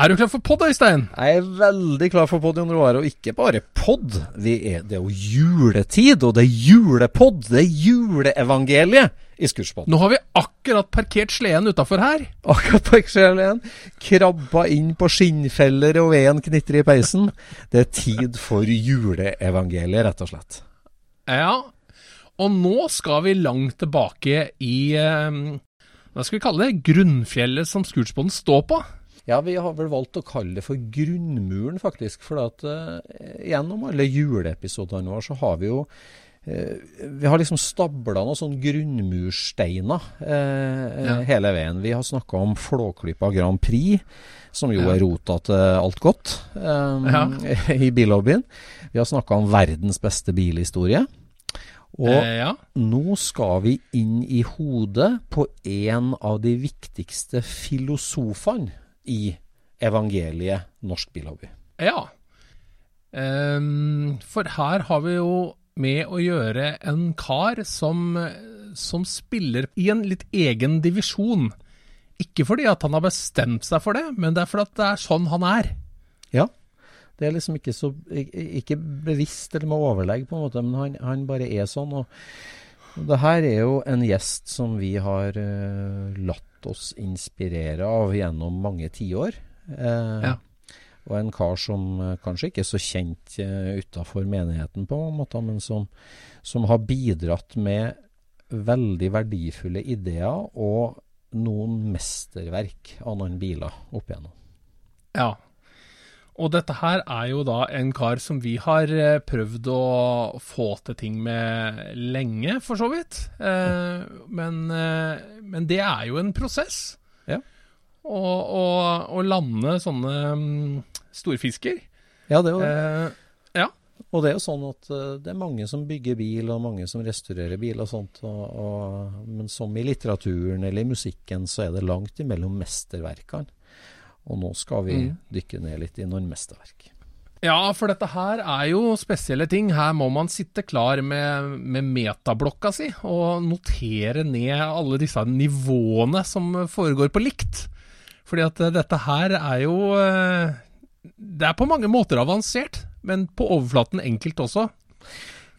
Er du klar for pod, Øystein? Jeg er veldig klar for pod, Jon Roar, og ikke bare pod. Vi er, det er jo juletid, og det er julepod. Det er juleevangeliet i Skurspodden. Nå har vi akkurat parkert sleden utafor her. Akkurat parkert sleden. Krabba inn på skinnfeller og veden knitrer i peisen. Det er tid for juleevangeliet, rett og slett. Ja, og nå skal vi langt tilbake i eh, Hva skal vi kalle det? Grunnfjellet som Skurspodden står på. Ja, vi har vel valgt å kalle det for grunnmuren, faktisk. For at uh, gjennom alle juleepisodene våre så har vi jo uh, Vi har liksom stabla noen sånne grunnmursteiner uh, Ja. hele veien. Vi har snakka om Flåklypa Grand Prix, som jo Ja. er rota til alt godt um, Ja. i billobbyen. Vi har snakka om verdens beste bilhistorie. Og Eh, ja. nå skal vi inn i hodet på en av de viktigste filosofene i evangeliet Norsk Bilhobby. ja. um, for her har vi jo med å gjøre en kar som, som spiller i en litt egen divisjon. Ikke fordi at han har bestemt seg for det, men det er fordi at det er sånn han er. Ja. Det er liksom ikke så ikke, bevisst eller med overlegg, på en måte, men han, han bare er sånn. Og det her er jo en gjest som vi har uh, latt oss inspirere av gjennom mange tiår. Eh, Ja. Og en kar som eh, kanskje ikke er så kjent uh, utafor menigheten, på en måte, men som, som har bidratt med veldig verdifulle ideer og noen mesterverk av noen biler opp igjennom. Ja. Og dette her er jo da en kar som vi har eh, prøvd å få til ting med lenge, for så vidt. Eh, men, eh, men det er jo en prosess. Ja. Å lande sånne um, storfisker. Ja, det er jo det. Eh, ja. Og det er jo sånn at eh, det er mange som bygger bil, og mange som restaurerer bil og sånt. Og, og, men som i litteraturen eller i musikken, så er det langt imellom mesterverkene. Og nå skal vi Mm. dykke ned litt i noen mesterverk. Ja, for dette her er jo spesielle ting. Her må man sitte klar med, med metablokka si og notere ned alle disse nivåene som foregår på likt. Fordi at eh, dette her er jo eh, Det er på mange måter avansert, men på overflaten enkelt også.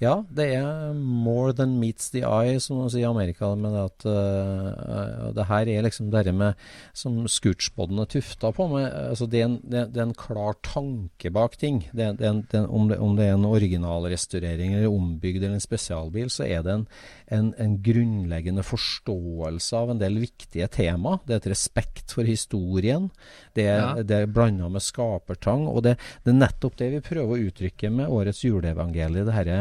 Ja, det er more than meets the eye, som man sier i Amerika. Men at uh, det her er liksom det med som Scootspoden er tufta på. Med, altså det, er en, det, er- er en klar tanke bak ting. Det, er- det, er en- er- om, det, om det er en originalrestaurering eller ombygd eller en spesialbil, så er det en, en, en grunnleggende forståelse av en del viktige tema. Det er et respekt for historien. Det er, Ja. det er blanda med skapertang. Og det, det er nettopp det vi prøver å uttrykke med årets juleevangelie. Det herre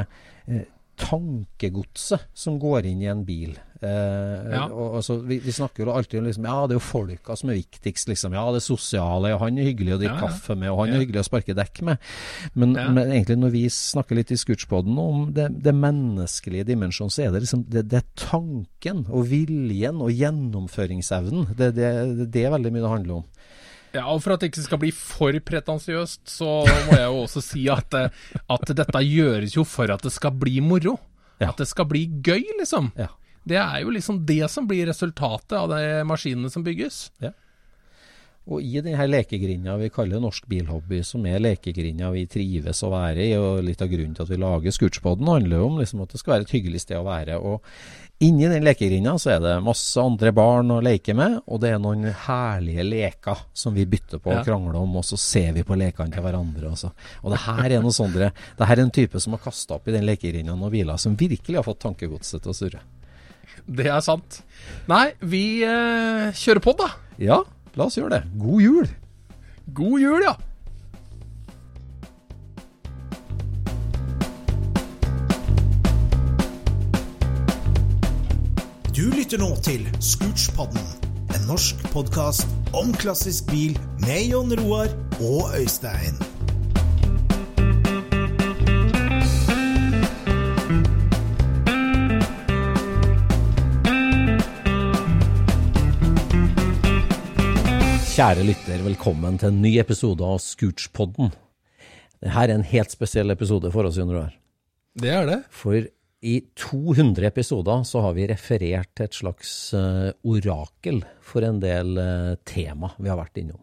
eh, tankegodset som går inn i en bil. Eh, Ja. og, altså, vi, vi snakker jo alltid om liksom, ja, det er jo folka som er viktigst. Liksom. Ja, det sosiale. Og han er hyggelig å drikke Ja, ja. kaffe med, og han er hyggelig å sparke dekk med. Men, men egentlig når vi snakker litt i Scootspoden om det, det menneskelige dimensjonen, så er det liksom det, det er tanken og viljen og gjennomføringsevnen. Det, det, det er veldig mye det handler om. Ja, og For at det ikke skal bli for pretensiøst, så må jeg jo også si at, eh, at dette gjøres jo for at det skal bli moro. Ja. At det skal bli gøy, liksom. Ja. Det er jo liksom det som blir resultatet av de maskinene som bygges. Og i denne lekegrinda vi kaller Norsk Bilhobby, som er lekegrinda vi trives å være i, og litt av grunnen til at vi lager Scootspoden, handler jo om liksom at det skal være et hyggelig sted å være. Og inni den lekegrinda så er det masse andre barn å leke med, og det er noen herlige leker som vi bytter på Ja. og krangler om, og så ser vi på lekene til hverandre. Også. Og det her er noe sånt, det her er en type som har kasta opp i den lekegrinda noen biler som virkelig har fått tankegodset til å surre. Det er sant. Nei, vi eh, kjører på, da. Ja, la oss gjøre det. God jul! God jul, ja. Du lytter nå til Scootspodden, en norsk podkast om klassisk bil med Jon Roar og Øystein. Kjære lytter, velkommen til en ny episode av Scootspodden. Dette er en helt spesiell episode for oss, Jon Roar. Det er det. For i 200 episoder så har vi referert til et slags eh, orakel for en del eh, tema vi har vært innom.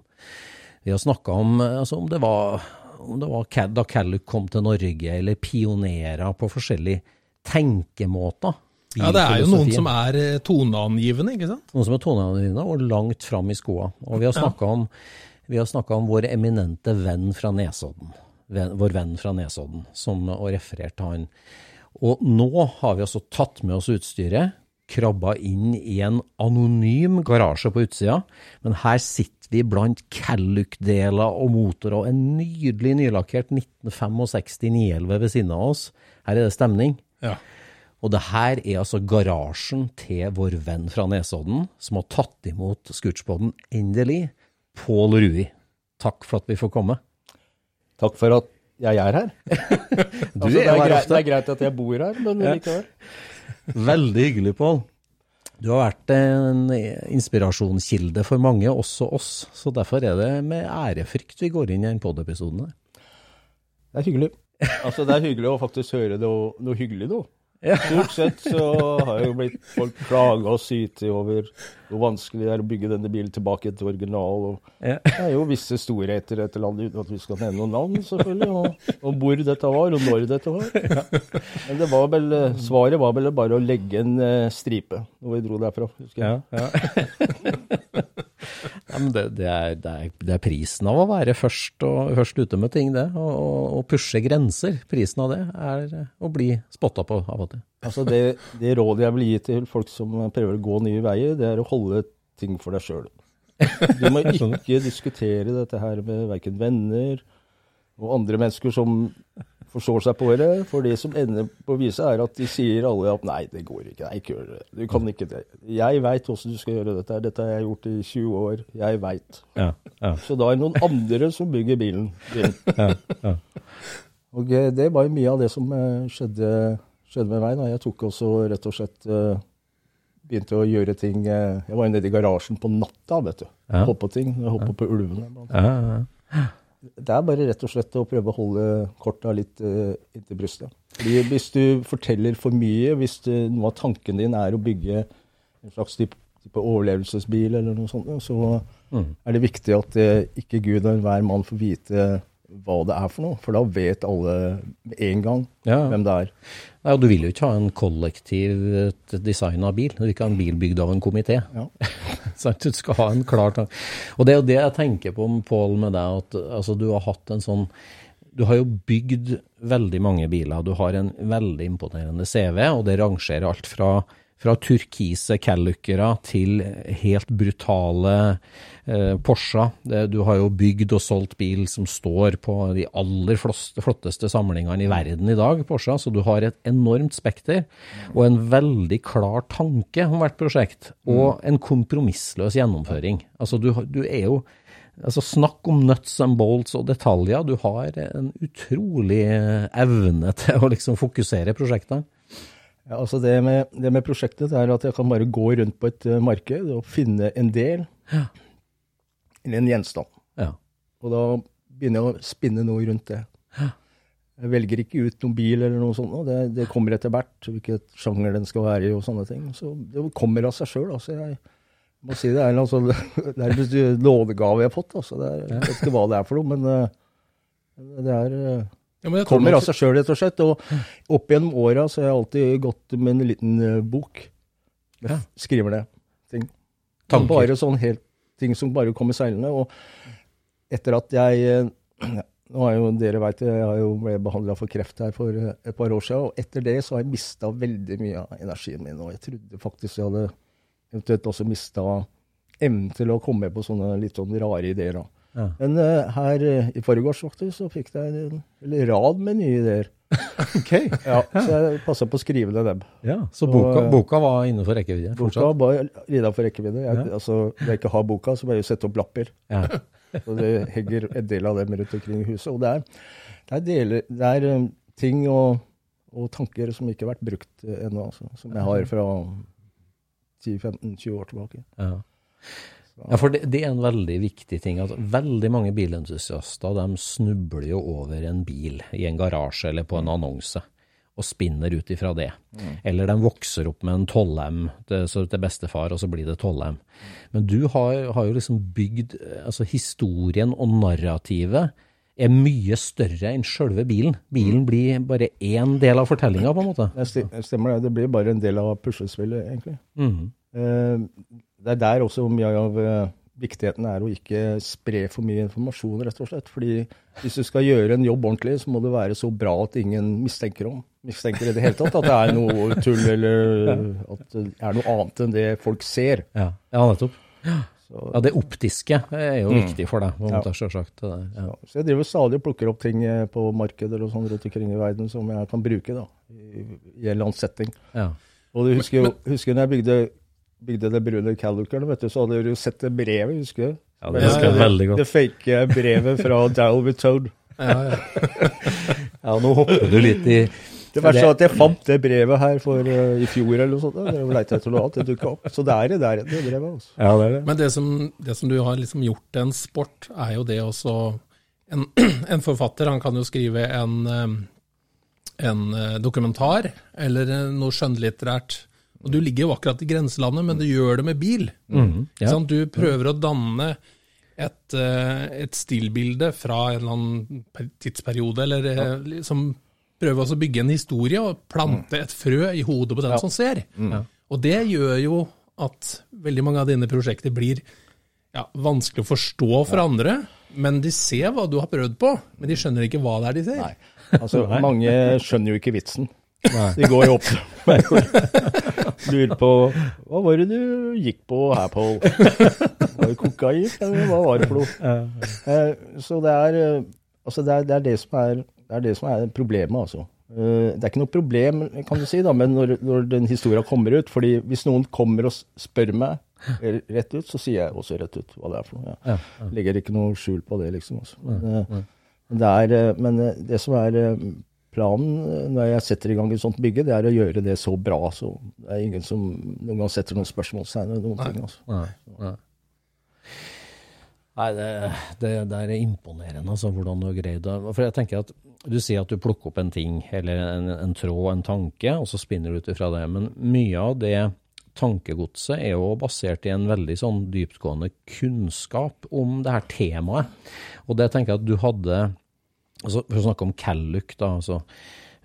Vi har snakka om, eh, altså om det var, om det var da Calluc kom til Norge, eller pionerer på forskjellige tenkemåter. Ja, det er jo noen som er eh, toneangivende, ikke sant? Noen som er toneangivende og langt fram i skoa. Og vi har snakka om, om vår eminente venn fra Nesodden. Venn, vår venn fra Nesodden, som, og referert til han. Og nå har vi altså tatt med oss utstyret, krabba inn i en anonym garasje på utsida, men her sitter vi blant Calluc-deler og motorer og en nydelig nylakkert 1965 911 ved siden av oss. Her er det stemning. Ja. Og det her er altså garasjen til vår venn fra Nesodden, som har tatt imot Scootspoden endelig, Pål Rui. Takk for at vi får komme. Takk for at jeg er her. Du Altså, det, er er her greit, det er greit at jeg bor her, men Ja. likevel. Veldig hyggelig, Pål. Du har vært en inspirasjonskilde for mange, også oss. Så derfor er det med ærefrykt vi går inn i den pod-episoden her. Det er hyggelig. Altså, det er hyggelig å faktisk høre noe, noe hyggelig nå. Ja. Stort sett så har jo blitt folk klaga og syte over hvor vanskelig det er å bygge denne bilen tilbake til original. Og det er jo visse storheter i dette landet, uten at vi skal nevne noen navn, selvfølgelig. Og, og hvor dette var, og når dette var. Men det var vel, svaret var vel bare å legge en eh, stripe når vi dro derfra. husker jeg. Ja, ja. men det, det, er, det, er, det er prisen av å være først, og, først ute med ting, det. Og pushe grenser. Prisen av det er å bli spotta på av og til. Altså det, det rådet jeg vil gi til folk som prøver å gå nye veier, det er å holde ting for deg sjøl. Du må ikke diskutere dette her med verken venner og andre mennesker som forstår seg på det. For det som ender på viset, er at de sier alle at nei, det går ikke. Nei, ikke gjør det. Du kan ikke det. Jeg veit hvordan du skal gjøre dette. Dette har jeg gjort i 20 år. Jeg veit. Ja, ja, Så da er det noen andre som bygger bilen din. ja, ja. Og eh, det var jo mye av det som eh, skjedde, skjedde med meg. Da. Jeg tok også rett og slett eh, Begynte å gjøre ting Jeg var jo nede i garasjen på natta, vet du. Ja. Hoppe ting. Hoppa på ulvene. blant ja, ja. annet. Det er bare rett og slett å prøve å holde korta litt uh, inntil brystet. Fordi hvis du forteller for mye, hvis du, noe av tanken din er å bygge en slags type, type overlevelsesbil eller noe sånt, så Mm. er det viktig at uh, ikke Gud og enhver mann får vite hva det er for noe. For da vet alle med en gang Ja. hvem det er. Nei, og du vil jo ikke ha en kollektivt designa bil. Du vil ikke ha en bil bygd av en komité. Ja. Du skal ha en klar tanke. Og det er jo det jeg tenker på, Pål, med deg, at altså, du har hatt en sånn Du har jo bygd veldig mange biler. Du har en veldig imponerende CV, og det rangerer alt fra Fra turkise Calluckere til helt brutale eh, Porscher. Det, du har jo bygd og solgt bil som står på de aller flotteste samlingene i verden i dag, Porsche. Så du har et enormt spekter og en veldig klar tanke om hvert prosjekt. Og en kompromissløs gjennomføring. Altså du, du er jo Altså Snakk om nuts and bolts og detaljer. Du har en utrolig evne til å liksom fokusere prosjektene. Ja, altså det med, det med prosjektet er at jeg kan bare gå rundt på et uh, marked og finne en del, Ja. Eller en gjenstand. Ja. Og da begynner jeg å spinne noe rundt det. Jeg velger ikke ut noen bil eller noe sånt. Det, det kommer etter hvert, hvilket sjanger den skal være i og sånne ting. Så det kommer av seg sjøl. Altså jeg må si det er en altså, det er en lånegave jeg har fått. Altså. Det er, jeg vet ikke hva det er for noe, men uh, det er uh, Ja, men kommer av seg sjøl, rett og slett. Og opp gjennom åra så har jeg alltid gått med en liten eh, bok. Jeg skriver ned ting. Tanker. Bare sånn helt ting som bare kommer seilende. Og etter at jeg eh, Nå har jo dere vet, jeg har jo ble behandla for kreft her for eh, et par år siden. Og etter det så har jeg mista veldig mye av energien min. Og jeg trodde faktisk jeg hadde eventuelt også mista evnen til å komme med på sånne litt sånn rare ideer. da. Ja. Men uh, her i forgårs faktisk, så fikk jeg en eller rad med nye ideer. Ok. Ja, Så jeg passa på å skrive ned dem. Ja, så Og, boka, eh, boka var innenfor rekkevidde? Boka var innafor rekkevidde. Jeg, Ja. altså, når jeg ikke har boka, så må jeg jo sette opp lapper. Ja. og det henger en del av dem rundt omkring i huset. Og det er, det er, deler, det er um, ting og, og tanker som ikke har vært brukt eh, ennå, altså, som jeg har fra 10-15-20 år tilbake. Ja. Ja, for det, det er en veldig viktig ting. at Veldig mange bilentusiaster de snubler jo over en bil i en garasje eller på en annonse, og spinner ut ifra det. Eller de vokser opp med en 12M til, til bestefar, og så blir det 12M. Men du har, har jo liksom bygd altså Historien og narrativet er mye større enn sjølve bilen. Bilen blir bare én del av fortellinga, på en måte. Det stemmer det. Det blir bare en del av puslespillet, egentlig. Mm. Eh, Det er der også mye av eh, viktigheten er å ikke spre for mye informasjon, rett og slett. Fordi hvis du skal gjøre en jobb ordentlig, så må det være så bra at ingen mistenker om. Mistenker i det hele tatt at det er noe tull, eller at det er noe annet enn det folk ser. Ja, ja nettopp. Så, Ja, Det optiske er jo viktig for deg, Ja. selvsagt. det Ja. så jeg driver stadig og plukker opp ting eh, på markeder og sånn rundt omkring i verden som jeg kan bruke da, i, i en eller annen setting. Ja. Og du husker jo husker når jeg bygde, bygde det brune Calluckeren, vet du, så hadde du sett det brevet, husker du? Ja, det husker jeg veldig godt. Det fake brevet fra with Toad. Ja, ja. Ja, nå hopper du litt i Det verste er at jeg fant det brevet her for uh, i fjor eller noe sånt. Jeg leita etter noe annet, det dukka opp. Så det er det der, det brevet. altså. Ja, det er det. Men det som, det som du har liksom gjort til en sport, er jo det også En, en forfatter han kan jo skrive en, eh, en eh, dokumentar eller noe skjønnlitterært. Og du ligger jo akkurat i grenselandet, men du gjør det med bil. Mm, ja. Ikke sant? Du prøver å danne et, eh, et stillbilde fra en eller annen tidsperiode, eller ja. liksom prøve å bygge en historie og plante et frø i hodet på den som ser. Og det gjør jo at veldig mange av dine prosjekter blir ja, vanskelig å forstå for andre, men de ser hva du har prøvd på, men de skjønner ikke hva det er de ser. Nei. Altså, mange skjønner jo ikke vitsen. De går jo opp lurer på Hva var det du gikk på her, Pål? Var det kokain, eller hva var det for noe? Eh, Så det er, eh, altså det, er, det, er det, som er, det er det som er problemet, altså. Eh, Det er ikke noe problem, kan du si, da, men når, når den historien kommer ut fordi hvis noen kommer og spør meg rett ut, så sier jeg også rett ut hva det er for noe. Ja. Legger ikke noe skjul på det, liksom. Altså. Men, det, er, men det som er planen eh, når jeg setter i gang et sånt bygge, det er å gjøre det så bra. Så det er ingen som noen gang setter noen spørsmålstegn ved noen ting. Altså. Nei, nei. Nei, det, det, det er imponerende, altså, hvordan du har greid det. For jeg tenker at Du sier at du plukker opp en ting, eller en, en tråd, en tanke, og så spinner du ut ifra det. Men mye av det tankegodset er jo basert i en veldig sånn dyptgående kunnskap om det her temaet. Og det tenker jeg at du hadde altså For å snakke om Calluc, da. altså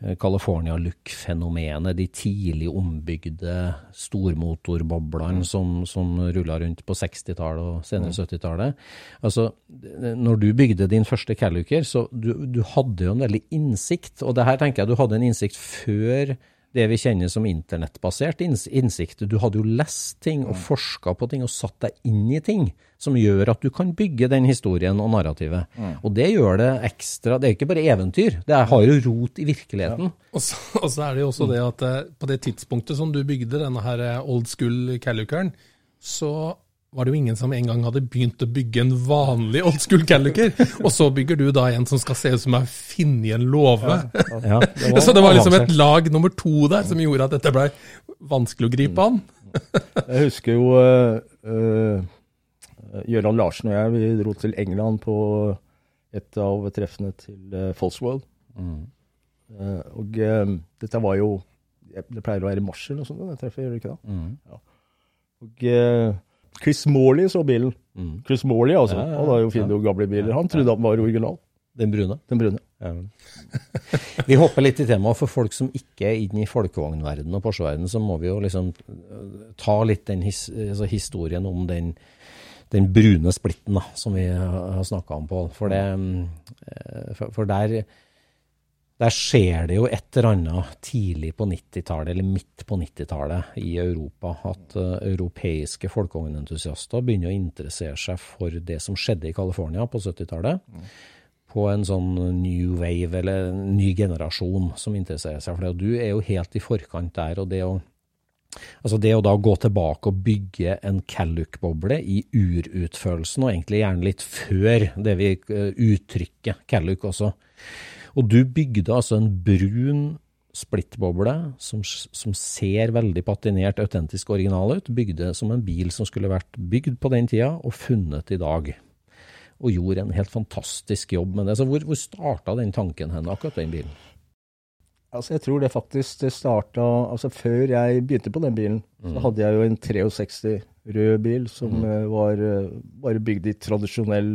eh, California Look-fenomenet, de tidlig ombygde stormotorboblene som, som rulla rundt på 60-tallet og senere 70-tallet. Altså, når du bygde din første Callucker, så du, du hadde jo en veldig innsikt, og det her tenker jeg du hadde en innsikt før det vi kjenner som internettbasert innsikt. Du hadde jo lest ting og forska på ting og satt deg inn i ting som gjør at du kan bygge den historien og narrativet. Og det gjør det ekstra Det er ikke bare eventyr, det er, har jo rot i virkeligheten. Og så, og så er det jo også det at eh, på det tidspunktet som du bygde denne her eh, old school Calluceren, så var det jo ingen som en gang hadde begynt å bygge en vanlig old school Calluker. Og så bygger du da en som skal se ut som har funnet en låve. Ja, ja, så det var liksom et lag nummer to der som gjorde at dette ble vanskelig å gripe an. Jeg husker jo Gøran uh, uh, Larsen og jeg, vi dro til England på et av treffene til uh, Falsworld. Mm. Uh, og eh, dette var jo Det pleier å være i mars eller noe sånt, det treffet, gjør det ikke det? Ja. Og eh, Chris Morley så bilen. Chris Morley, altså. Ja, ja. Han har jo fine, gamle biler. Han trodde han var original. Den brune. Den brune. Vi hopper litt i temaet. For folk som ikke er inne i folkevognverdenen og Porsche-verdenen, så må vi jo liksom øh, ta litt den his, altså historien om den, den brune splitten da, som vi har snakka om, Pål. For, øh, for, for der, der skjer det jo et eller annet tidlig på 90-tallet, eller midt på 90-tallet i Europa, at uh, europeiske folkevognentusiaster begynner å interessere seg for det som skjedde i California på 70-tallet på en sånn new wave, eller ny generasjon som interesserer seg for det. Og du er jo helt i forkant der. og det å Altså det å da gå tilbake og bygge en Calluc-boble i urutførelsen, og egentlig gjerne litt før det vi uh, uttrykker Calluc også. Og du bygde altså en brun splittboble som, som ser veldig patinert, autentisk original ut. Bygde som en bil som skulle vært bygd på den tida og funnet i dag. Og gjorde en helt fantastisk jobb med det. Så hvor, hvor starta den tanken hen, akkurat den bilen? Altså, jeg tror det faktisk det starta Altså, før jeg begynte på den bilen, så hadde jeg jo en 63 rød bil som mm. var eh, bare bygd i tradisjonell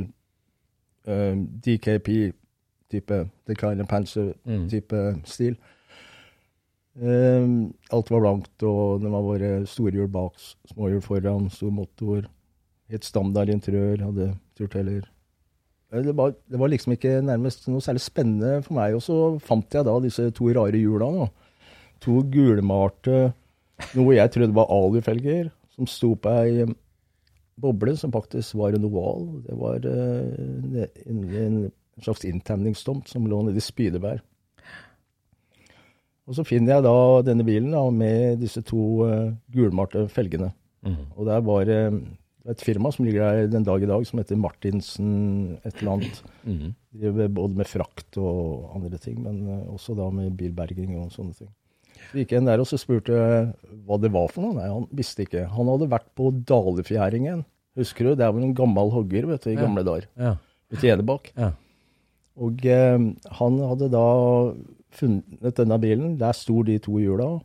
eh, DKP-type, Decliner Panzer-type stil. Um, alt var blankt, og det var bare storhjul bak, småhjul foran, stor motor. Helt standard interiør, hadde turteller. Eh, Det var, det var liksom ikke nærmest noe særlig spennende for meg. Og så fant jeg da disse to rare hjula. Da. To gulmalte, noe jeg trodde var alufelger, som sto på ei boble som faktisk var en oval. Det var uh, en, en slags inntemningstomt som lå nede i Spydeberg. Og så finner jeg da denne bilen da, med disse to uh, gulmalte felgene. Og der var det et firma som ligger der den dag i dag, som heter Martinsen et eller annet. Driver både med frakt og andre ting, men uh, også da med bilberging og sånne ting. Så gikk jeg inn der og så spurte hva det var for noe. Nei, han visste ikke. Han hadde vært på Dalefjæringen. Husker du? Det er vel en gammel hogger vet du, i gamle dager. Ja. Ute i Enebakk. Ja. Og eh, han hadde da funnet denne bilen. Der sto de to hjula.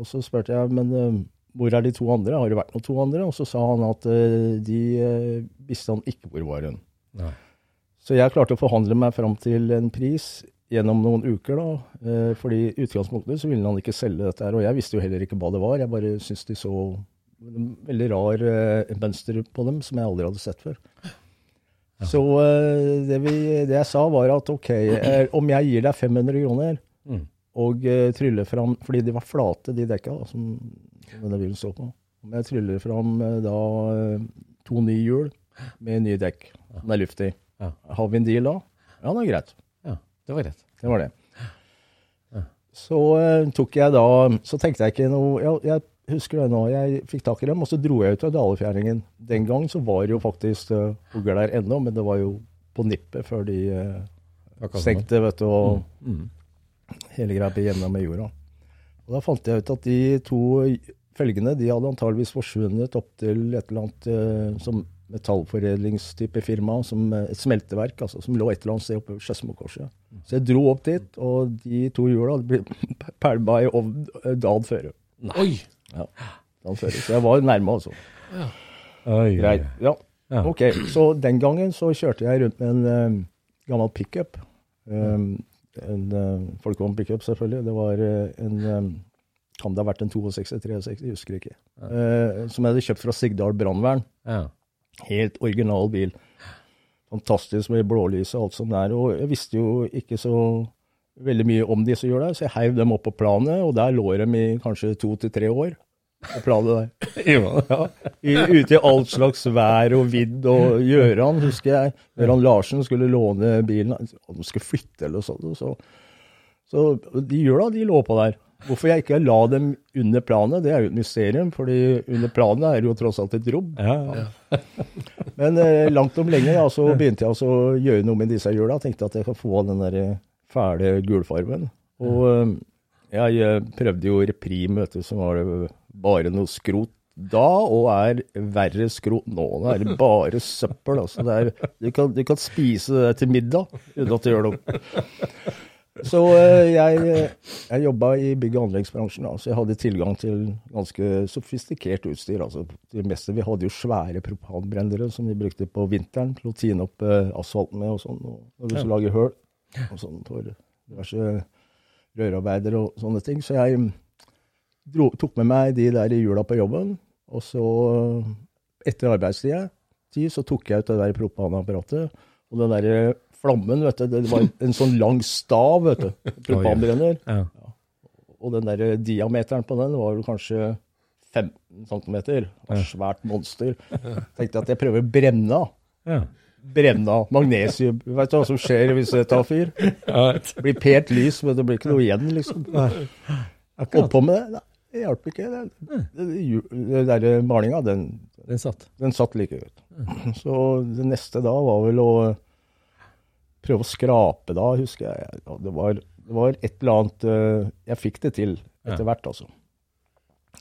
Og så spurte jeg, men eh, hvor er de to andre? Har det vært noen to andre? Og så sa han at eh, de eh, visste han ikke hvor var hun. Nei. Så jeg klarte å forhandle meg fram til en pris gjennom noen uker, da. Fordi i utgangspunktet så ville han ikke selge dette her. Og jeg visste jo heller ikke hva det var. Jeg bare syntes de så veldig rar mønster på dem som jeg aldri hadde sett før. Så eh, det, vi, det jeg sa var at ok, eh, om jeg gir deg 500 kroner Mm. og uh, tryller fram Fordi de var flate, de dekka da, som, som denne bilen står på. Om jeg tryller fram da to nye hjul med nye dekk som er luftig. Ja. Har vi en deal da? Ja, det er greit. ja, det var greit. Det var det. Så uh, tok jeg da Så tenkte jeg ikke noe Jeg, Jeg husker det nå. Jeg fikk tak i dem, og så dro jeg ut av Dalefjæringen. Den gang så var det jo faktisk uh, fugl der ennå, men det var jo på nippet før de eh, stengte, vet du, og Mm. hele greia ble jevna med jorda. Og da fant jeg ut at de to felgene de hadde antageligvis forsvunnet opp til et eller annet eh, som metallforedlingstype firma, som eh, et smelteverk, altså, som lå et eller annet sted oppe ved Skedsmokorset. Så jeg dro opp dit, og de to hjula blitt pælma i ovn eh, dagen før. Oi! Dagen før. Så jeg var nærme, altså. Oi, Greit. Ja. Ja. Ok, så den gangen så kjørte jeg rundt med en eh, gammel pickup. Um, en uh, folkevogn pickup, selvfølgelig. Det var uh, en um, Kan det ha vært en 62-63, jeg husker ikke. Uh, som jeg hadde kjøpt fra Sigdal brannvern. Ja. Helt original bil. Fantastisk med blålys og alt som det er. Og jeg visste jo ikke så veldig mye om disse hjula, så jeg heiv dem opp på planet, og der lå de i kanskje to til tre år. På planet der. Ja, i, ute i alt slags vær og vidd. Og Gjøran, husker jeg, Gjøran Larsen skulle låne bilen, han skulle flytte eller noe sånt. Så, så de hjula, de lå på der. Hvorfor jeg ikke la dem under planet, det er jo et mysterium, fordi under planet er det jo tross alt et rom. Ja, ja. Men eh, langt om lenge ja, så begynte jeg altså å gjøre noe med disse hjula. Tenkte at jeg kan få den der eh, fæle gulfarven. Og eh, jeg eh, prøvde jo Reprim, vet du, som var det bare noe skrot da, og er verre skrot nå. Det er bare søppel. altså. Det er, du, kan, du kan spise det til middag uten at det gjør noe. Så eh, jeg, jeg jobba i bygg- og anleggsbransjen, så jeg hadde tilgang til ganske sofistikert utstyr. altså Det meste Vi hadde jo svære propanbrennere som vi brukte på vinteren til å tine opp asfalten med og sånn, når du så lager høl og sånn for diverse rørarbeider og sånne ting. Så jeg dro, tok med meg de der i hjula på jobben, og så, etter arbeidstida, så tok jeg ut det der propanapparatet, og den der flammen, vet du, det var en sånn lang stav, vet du, propanbrenner. Ja. Og den der diameteren på den var vel kanskje 15 cm. Svært monster. Tenkte at jeg prøver å brenne av. Ja. Brenne av magnesium. Vet du hva som skjer hvis det tar fyr? Det blir pent lys, men det blir ikke noe igjen, liksom. Oppå på med det. Det hjalp ikke. Det, det, det der malinga, den, Den satt. den satt like godt. Så det neste da var vel å prøve å skrape da, husker jeg. Det, var, det var et eller annet eh, Jeg fikk det til etter hvert, altså.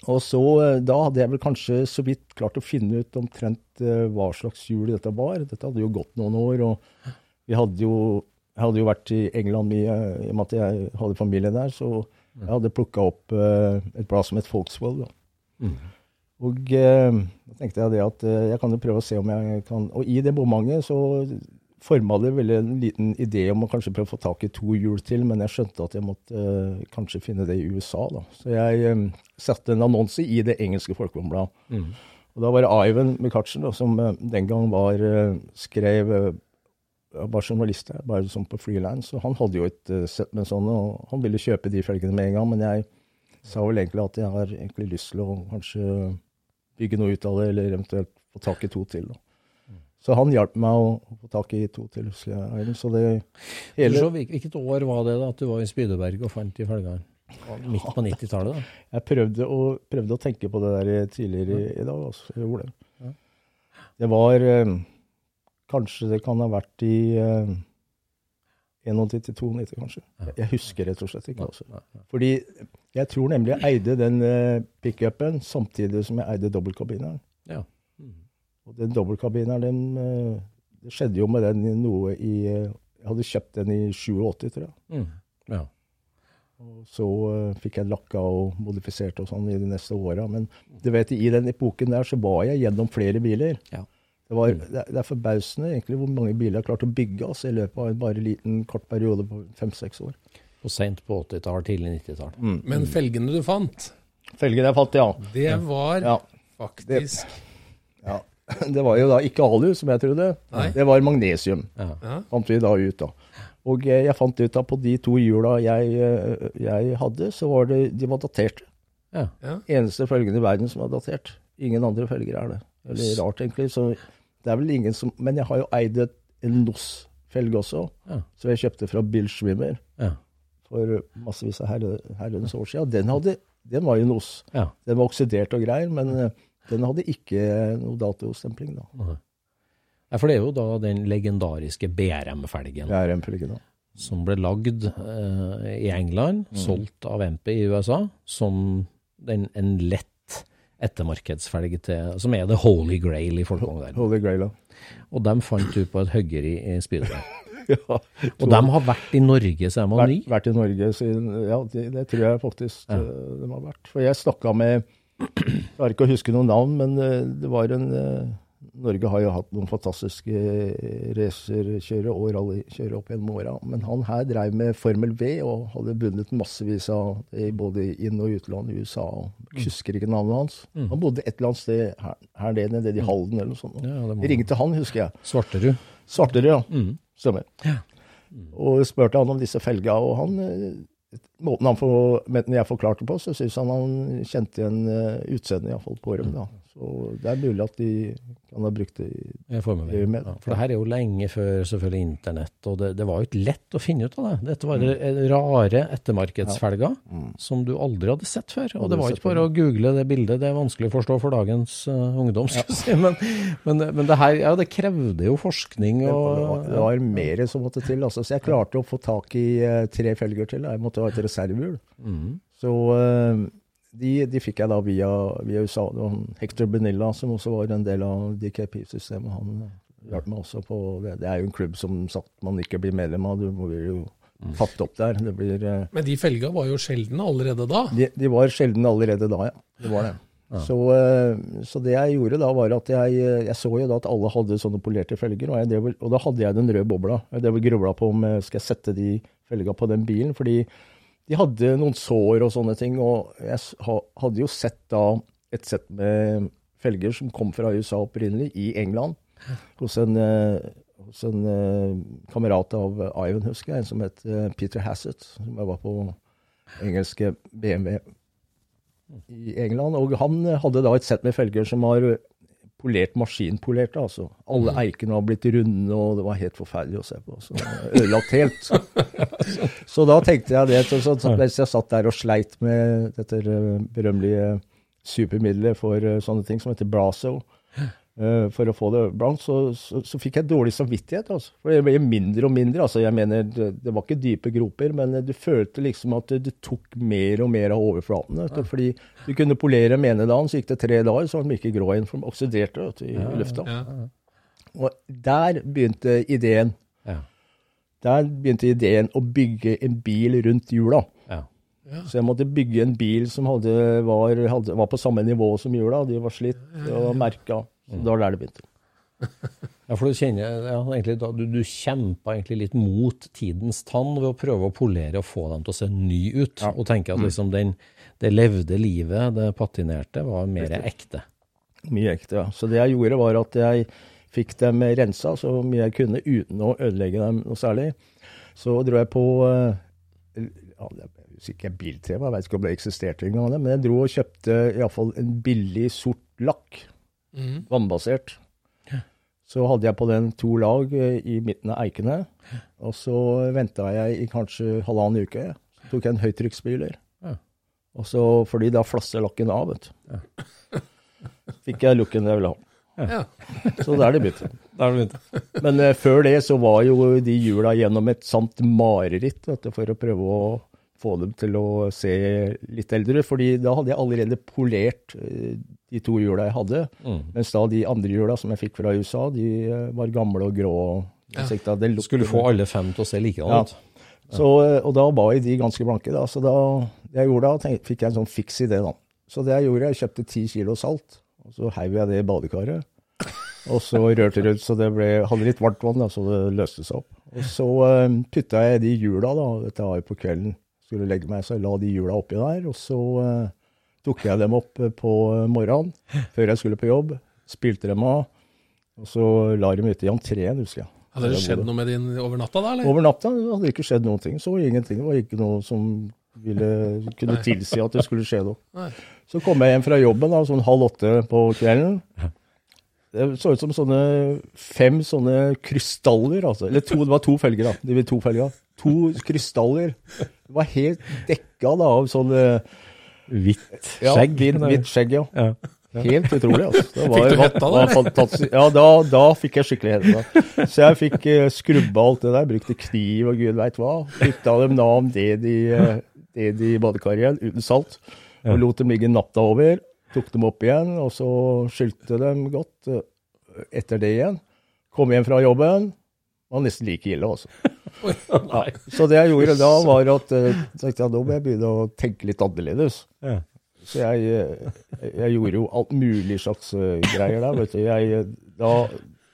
Og så, eh, da hadde jeg vel kanskje så vidt klart å finne ut omtrent eh, hva slags jul dette var. Dette hadde jo gått noen år, og vi hadde jo, jeg hadde jo vært i England mye, i og med at jeg hadde familie der, så jeg hadde plukka opp eh, et blad som het Folkswell. Da. Og da tenkte jeg det at jeg kan jo prøve å se om jeg kan Og i det bomanget så forma det veldig en liten idé om å kanskje prøve å få tak i to hjul til, men jeg skjønte at jeg måtte eh, kanskje finne det i USA. da. Så jeg eh, satte en annonse i det engelske folkevognbladet. Og da var det Ivan McCutcheon, da, som eh, den gang var, eh, skrev eh, var journalist der, bare sånn på freelance. Og han hadde jo et eh, sett med sånne, og han ville kjøpe de felgene med en gang. Men jeg sa vel egentlig at jeg har egentlig lyst til å kanskje bygge noe ut av det, eller eventuelt få tak i to til. da. Så han hjalp meg å få tak i to til. Eivind. Så det hele, Så Hvilket år var det da at du var i Spydeberg og fant de felgene? Midt på 90-tallet, da? Jeg prøvde å, prøvde å tenke på det der tidligere i, i dag. Altså. Jeg gjorde det. Det var eh, Kanskje det kan ha vært i eh, 91-92, kanskje. Jeg, jeg husker rett og slett ikke. Altså. Fordi jeg tror nemlig jeg eide den eh, pickupen samtidig som jeg eide dobbeltkabineren. Ja. Og den dobbeltkabinen, den eh, Det skjedde jo med den i noe i eh, Jeg hadde kjøpt den i 87, tror jeg. Mm. ja. Og så eh, fikk jeg lakka og modifisert og sånn i de neste åra. Men du vet, i den epoken der så var jeg gjennom flere biler. Ja. Det, var, det, er- det er forbausende egentlig hvor mange biler jeg har klart å bygge altså, i løpet av en bare liten kort periode på fem-seks år. Og sent på 80-tall, tidlig 90-tall. Men felgene du fant, Felgene jeg fant, ja. det var ja. faktisk ja. Det var jo da ikke alu, som jeg trodde. Nei. Det var magnesium. Ja. fant vi da ut. da. Og eh, jeg fant ut at på de to hjula jeg, eh, jeg hadde, så var det, de var daterte. Ja. Eneste følgen i verden som er datert. Ingen andre følger er det. Veldig rart, egentlig. Så det er vel ingen som Men jeg har jo eid et, en NOS-felg også, Ja. som jeg kjøpte fra Bill Schwimmer Ja. for massevis av herre, herrens år siden. Den, hadde, den var jo NOS. ja. Den var oksidert og greier, men eh, den hadde ikke noe datostempling, da. Ja, For det er jo da den legendariske BRM-felgen BRM-felgen, en da. som ble lagd eh, i England, Mm. solgt av MP i USA, som den, en lett ettermarkedsfelg til, som er the holy grail i folkevognverdenen. Holy Grail, ja. Og dem fant du på et høggeri i Spydeberg. ja. Og de har vært i Norge siden de var ni. vært i Norge siden Ja, det, det tror jeg faktisk Ja. eh, de har vært. For jeg snakka med klarer ikke å huske noen navn, men eh, det var en eh, Norge har jo hatt noen fantastiske eh, racerkjørere og rallykjørere opp gjennom åra. Men han her drev med Formel V og hadde vunnet massevis av både inn- og utland i USA. og Jeg husker ikke navnet hans. Han bodde et eller annet sted her, her nede, nede i Halden eller noe sånt. Ja, Jeg ringte han, husker jeg. Svarterud. Svarterud, ja. Stemmer. Og spurte han om disse felga, og han Måten han for, jeg forklarte på, så syns han han kjente igjen uh, utseendet iallfall på dem. da. Så det er mulig at de kan ha brukt det i med. Ja, for det her er jo lenge før selvfølgelig internett, og det, det var jo ikke lett å finne ut av det. Dette var mm. rare ettermarkedsfelger som du aldri hadde sett før. Og det var ikke bare å google det bildet, det er vanskelig å forstå for dagens uh, ungdom, skal si. Men, men, men det her, ja, det krevde jo forskning Det var, det var mer som måtte til. Altså. Så jeg klarte å få tak i uh, tre felger til. Jeg måtte ha et reservehjul. Mm. Så eh, de, de fikk jeg da via, via USA. Det var Hector Benilla, som også var en del av DKP-systemet. Han hjalp meg også på det. Det er jo en klubb som sagt man ikke blir medlem av. Du blir jo Mm. tatt opp der. Det blir, eh, Men de felga var jo sjeldne allerede da. de, de var sjeldne allerede da, ja. Det var det. Så, eh, så det jeg gjorde da, var at jeg, eh, jeg så jo da at alle hadde sånne polerte felger, og, jeg drev, og da hadde jeg den røde bobla. Jeg drev og grubla på om skal jeg sette de felga på den bilen, fordi de hadde noen sår og sånne ting, og jeg hadde jo sett da et sett med felger som kom fra USA opprinnelig, i England, hos en, eh, hos en eh, kamerat av Ivan, husker jeg, en som het eh, Peter Hassett, som jeg var på engelske BMW i England. Og han hadde da et sett med felger som var polert, maskinpolerte. altså. Alle eikene var blitt runde, og det var helt forferdelig å se på. Så Ødelagt helt. Så da tenkte jeg det, så, så, mens jeg satt der og sleit med dette eh, berømmelige supermiddelet for eh, sånne ting, som heter Brazo, eh, for å få det blankt, så, så, så fikk jeg dårlig samvittighet. altså. For det ble mindre og mindre. altså jeg mener, Det, det var ikke dype groper, men du følte liksom at det, det tok mer og mer av overflaten. vet du, Fordi du kunne polere den ene dagen, så gikk det tre dager, så var den ikke grå igjen, for den oksiderte vet du, i lufta. Ja. Og der begynte ideen. Ja. Der begynte ideen å bygge en bil rundt hjula. Ja. Så jeg måtte bygge en bil som hadde, var, hadde, var på samme nivå som hjula. De var slitt og merka. Så det var der det begynte. Ja, for du kjenner, ja, egentlig, du, du kjempa egentlig litt mot tidens tann ved å prøve å polere og få dem til å se ny ut. Og tenke at liksom den, det levde livet, det patinerte, var mer ekte. Mye ekte, ja. Så det jeg gjorde, var at jeg fikk dem rensa så mye jeg kunne uten å ødelegge dem noe særlig. Så dro jeg på eh, ja, det er sikkert biltema, jeg vet ikke om det eksisterte engang, men jeg dro og kjøpte iallfall en billig sort lakk. Vannbasert. Så hadde jeg på den to lag eh, i midten av eikene. Og så venta jeg i kanskje halvannen uke. Så tok jeg en høytrykksspyler. Ja. Og så, fordi da flasser lakken av, vet du. Fikk jeg looken jeg ville ha. Ja. Så der er det begynte. Der begynte. Men uh, før det så var jo de hjula gjennom et sant mareritt vet du, for å prøve å få dem til å se litt eldre. fordi da hadde jeg allerede polert eh, de to hjula jeg hadde. Mens da de andre hjula som jeg fikk fra USA, de eh, var gamle og grå. Ja. det Skulle få alle fem til å se likedan Ja. ut. Så, eh, og da var jeg de ganske blanke. da, Så da jeg gjorde da, tenkte, fikk jeg en sånn fiks idé. da. Så det jeg gjorde, jeg kjøpte ti kilo salt, og så heiv jeg det i badekaret. Og så rørte rundt så det ble, hadde litt varmt vann, da, så det løste seg opp. Og så uh, putta jeg de hjula, da, dette var jo på kvelden, skulle legge meg, så jeg la de hjula oppi der. Og så uh, tok jeg dem opp eh, på morgenen, før jeg skulle på jobb. Spilte dem av, og så la dem ute i entreen, husker jeg. Hadde det skjedd noe med din over natta da, eller? Over natta hadde det ikke skjedd noen ting. Så ingenting. Det var ikke noe som ville, kunne tilsi at det skulle skje noe. Nei. Så kom jeg hjem fra jobben da, sånn halv åtte på kvelden. Det så ut som sånne fem sånne krystaller, altså. Eller to, det var to felger, da. De to felger. To krystaller. Det var helt dekka da av sånn eh, Hvitt ja, skjegg. Hvitt, hvitt skjegg, ja. Ja. Helt utrolig, altså. Det var, Fikk du hetta da, fantastisk. Ja, da, da fikk jeg skikkelig hetta. Så jeg fikk uh, skrubba alt det der, brukte kniv og gud veit hva. Putta dem navn ned det badekaret igjen, uten salt. Og lot dem ligge natta over. Tok dem opp igjen, og så skylte dem godt eh, etter det igjen. Kom hjem fra jobben. Var nesten like ille, altså. Ja. Så det jeg gjorde da, var at uh, tenkte jeg, nå må jeg begynne å tenke litt annerledes. Ja. Så jeg, eh, jeg gjorde jo alt mulig slags eh, greier der, vet du. Jeg, da,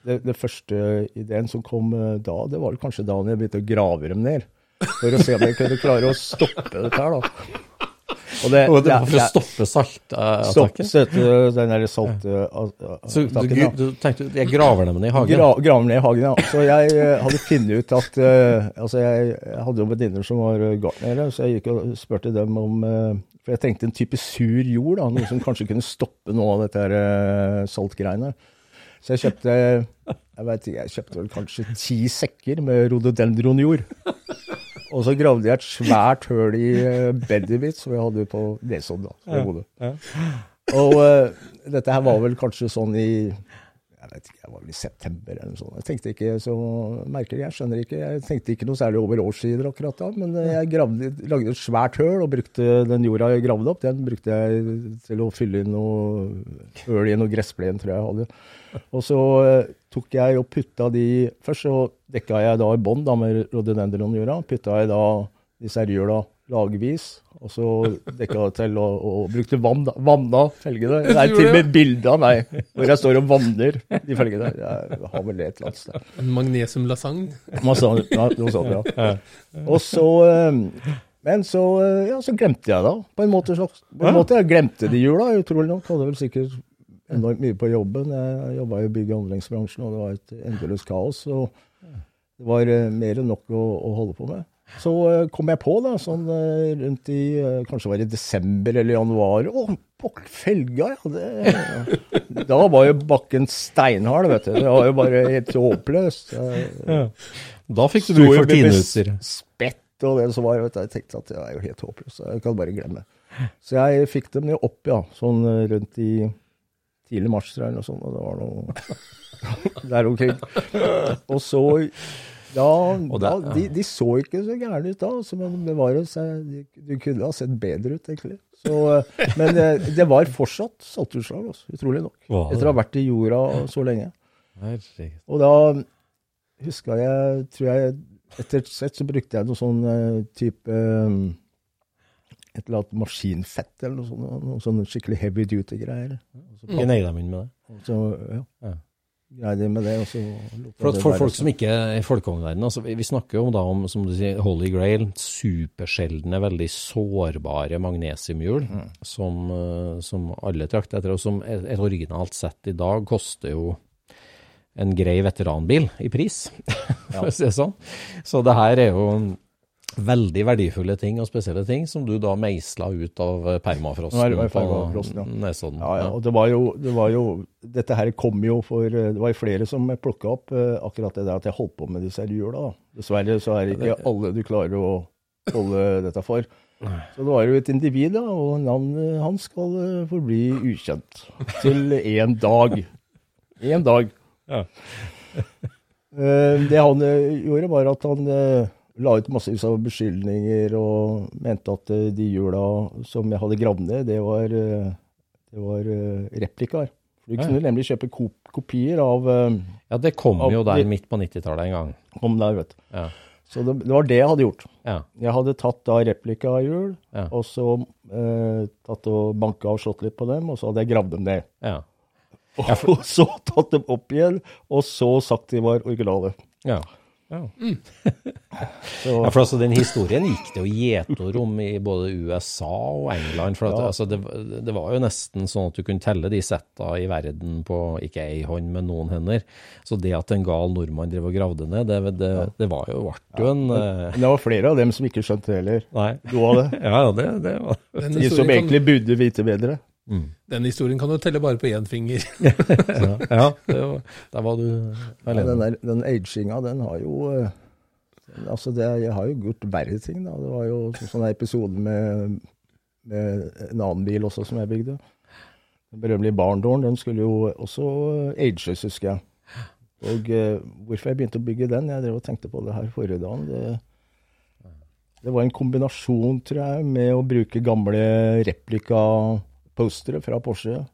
det, det første ideen som kom da, det var kanskje da jeg begynte å grave dem ned. For å se om jeg kunne klare å stoppe dette her, da. Og det, Og det var for å stoppe stopp, saltattakken? Stopp, den der saltattakken. Så du, du tenkte jeg graver dem ned i hagen? Gra, graver ned i hagen, ja. Så jeg hadde funnet ut at Altså, jeg, hadde jo venninner som var gartnere, så jeg gikk og spurte dem om For jeg tenkte en type sur jord, da, noe som kanskje kunne stoppe noe av dette her, saltgreiene. Så jeg kjøpte jeg vet jeg kjøpte vel kanskje ti sekker med rhododendronjord. Og så gravde jeg et svært høl i eh, bedet mitt som jeg hadde på Nesodden. da, jeg hodet. Og uh, dette her var vel kanskje sånn i jeg vet ikke, jeg var vel i september eller noe sånt. Jeg tenkte ikke så merkelig, jeg skjønner ikke. Jeg tenkte ikke noe særlig over årssider akkurat da, men eh, jeg gravde, lagde et svært høl og brukte den jorda jeg gravde opp, den brukte jeg til å fylle inn noe øl i noe gressplen, tror jeg jeg hadde. Og så eh, tok jeg og putta de Først så dekka jeg da i bånn da med rhododendronjorda. Putta jeg da disse hjula lagvis, og så dekka jeg til og, og brukte vann. Vanna felgene. Det er til og med av meg hvor jeg står og vanner de felgene. Jeg har vel det et eller annet sted. En magnesiumlasagne? Lasagne, noe sånt, ja. Og så eh, Men så, eh, ja, så glemte jeg da, på en måte. Så, på en måte jeg glemte de jula, utrolig nok. Hadde vel sikkert enormt mye på jobben. Jeg jobba i bygg- og anleggsbransjen, og det var et endeløst kaos. Og det var eh, mer enn nok å, å holde på med. Så eh, kom jeg på, da, sånn eh, rundt i Kanskje var det desember eller januar. Å, pokker felga, ja. Det, da var jo bakken steinhard, vet du. Det var jo bare helt håpløst. Ja. Da fikk du bruk for med. Spett og det som var. Vet du. Jeg tenkte at det er jo helt håpløst. Jeg kan bare glemme. Så jeg fikk dem jo opp, ja. Sånn rundt i tidlig mars, eller noe sånt. Og det var noe der omkring. Og så ja, da, de, de så ikke så gærne ut da, så man det var de, de, kunne ha sett bedre ut, egentlig. Så, eh, men eh, det var fortsatt saltutslag, altså, utrolig nok. Etter å ha vært i jorda så lenge. Og da huska jeg, tror jeg Etter et sett så brukte jeg noe sånn eh, type Et eller annet maskinfett eller noe sånt. Noe sånn skikkelig heavy duty-greier. Gneide dem inn med det. Og Så ja, Ja. greide med det, og så For, for folk som ikke er i folkevognverdenen, altså, vi snakker jo da om som du sier, Holy Grail, supersjeldne, veldig sårbare magnesiumhjul, Mm. som, eh, som alle trakter etter, og som et, et originalt sett i dag koster jo en grei veteranbil i pris, for å si det sånn. Så det her er jo veldig verdifulle ting og spesielle ting som du da meisla ut av er permafrosten på permafrosten, ja. Nesodden. Ja, ja, og det var, jo, det var jo Dette her kom jo for eh, Det var jo flere som plukka opp eh, akkurat det der at jeg holdt på med disse hjula. Dessverre så er det ikke alle du klarer å holde dette for. Så det var jo et individ, da, og navnet hans skal eh, forbli ukjent. Til én dag. Én dag. Ja. Eh, Det han eh, gjorde, var at han eh, la ut massevis av beskyldninger og mente at eh, de hjula som jeg hadde gravd ned, det var, eh, det var eh, replikaer. Du kunne nemlig kjøpe kop kopier av Ja, det kom Av jo der midt på 90-tallet en gang. Kom der, vet du. Ja. Så det, det var det jeg hadde gjort. Ja. Jeg hadde tatt da replikahjul, Ja. og så eh, tatt og banka og slått litt på dem, og så hadde jeg gravd dem ned. Ja. Og så tatt dem opp igjen, og så sagt de var originale. Ja. Ja. Så, ja, for altså Den historien gikk det jo gjetord om i både USA og England. for at, Ja. altså, det, det var jo nesten sånn at du kunne telle de setta i verden på ikke ei hånd, men noen hender. Så det at en gal nordmann drev og gravde ned, det, det, det var jo, ble jo en ja. Det var flere av dem som ikke skjønte heller Nei. Du av det. Ja, det, det var De som egentlig burde vite bedre. Kan, den historien kan du telle bare på én finger. Ja, det var, der var du Ja, den, der, den aginga, den har jo eh, Altså, det, jeg har jo gjort verre ting, da. Det var jo sånn sånn episode med, med en annen bil også som jeg bygde. Den berømmelige Barndorn, den skulle jo også ages, husker jeg. Og eh, hvorfor jeg begynte å bygge den, jeg drev og tenkte på det her forrige dagen, det, det var en kombinasjon, tror jeg, med å bruke gamle replika-postere fra Porsche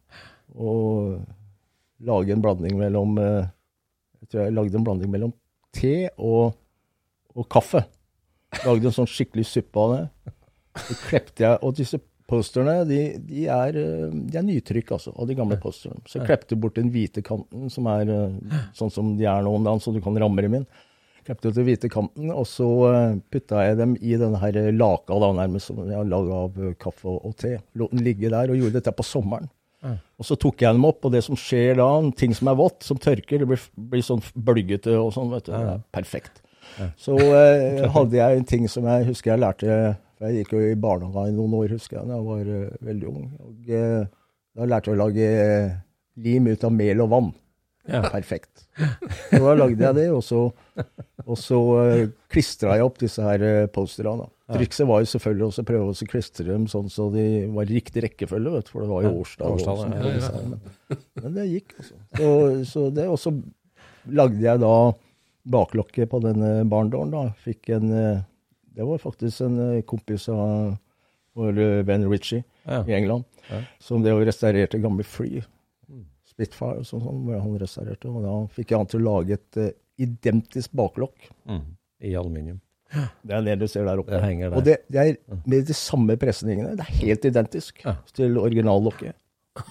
og lage en blanding mellom eh, Jeg tror jeg lagde en blanding mellom te og, og kaffe. Lagde en sånn skikkelig suppe av det. Så klepte jeg Og disse posterne, de, de, er, eh, de er nytrykk, altså, av de gamle posterne. Så jeg klepte bort den hvite kanten, som er eh, sånn som de er nå om dagen, så du kan ramme dem inn. Ut den hvite kanten, og så eh, putta jeg dem i denne her laka da, nærmest som jeg har laga av eh, kaffe og, og te. Lot den ligge der, og gjorde dette på sommeren. Mm. Og så tok jeg dem opp, og det som skjer da, ting som er vått, som tørker, det blir, blir sånn bølgete og sånn, vet du. Det er perfekt. Så eh, hadde jeg en ting som jeg husker jeg lærte Jeg gikk jo i barnehage i noen år, husker jeg, da jeg var uh, veldig ung. Og eh, da lærte jeg å lage eh, lim ut av mel og vann. Ja. Perfekt. Så da lagde jeg det, og så, og så uh, klistra jeg opp disse her uh, posterne. Ja. Trikset var jo selvfølgelig også å prøve å klistre dem sånn så de var i riktig rekkefølge, vet for det var jo og ja, ja, ja. Men, men det gikk, altså. Så, så det, og så lagde jeg da baklokket på denne barndåren. da. Fikk en eh, Det var faktisk en eh, kompis av vår eh, venn Ritchie Ja. i England, Ja. som det restaurerte gamle fly. Spitfire og sånn, sånn, hvor han restaurerte. Og da fikk jeg han til å lage et uh, identisk baklokk. Mm. I aluminium. Det er det du ser der oppe. Det der. Og det, det er med de samme presningene. Det er helt identisk Ja. til originallokket.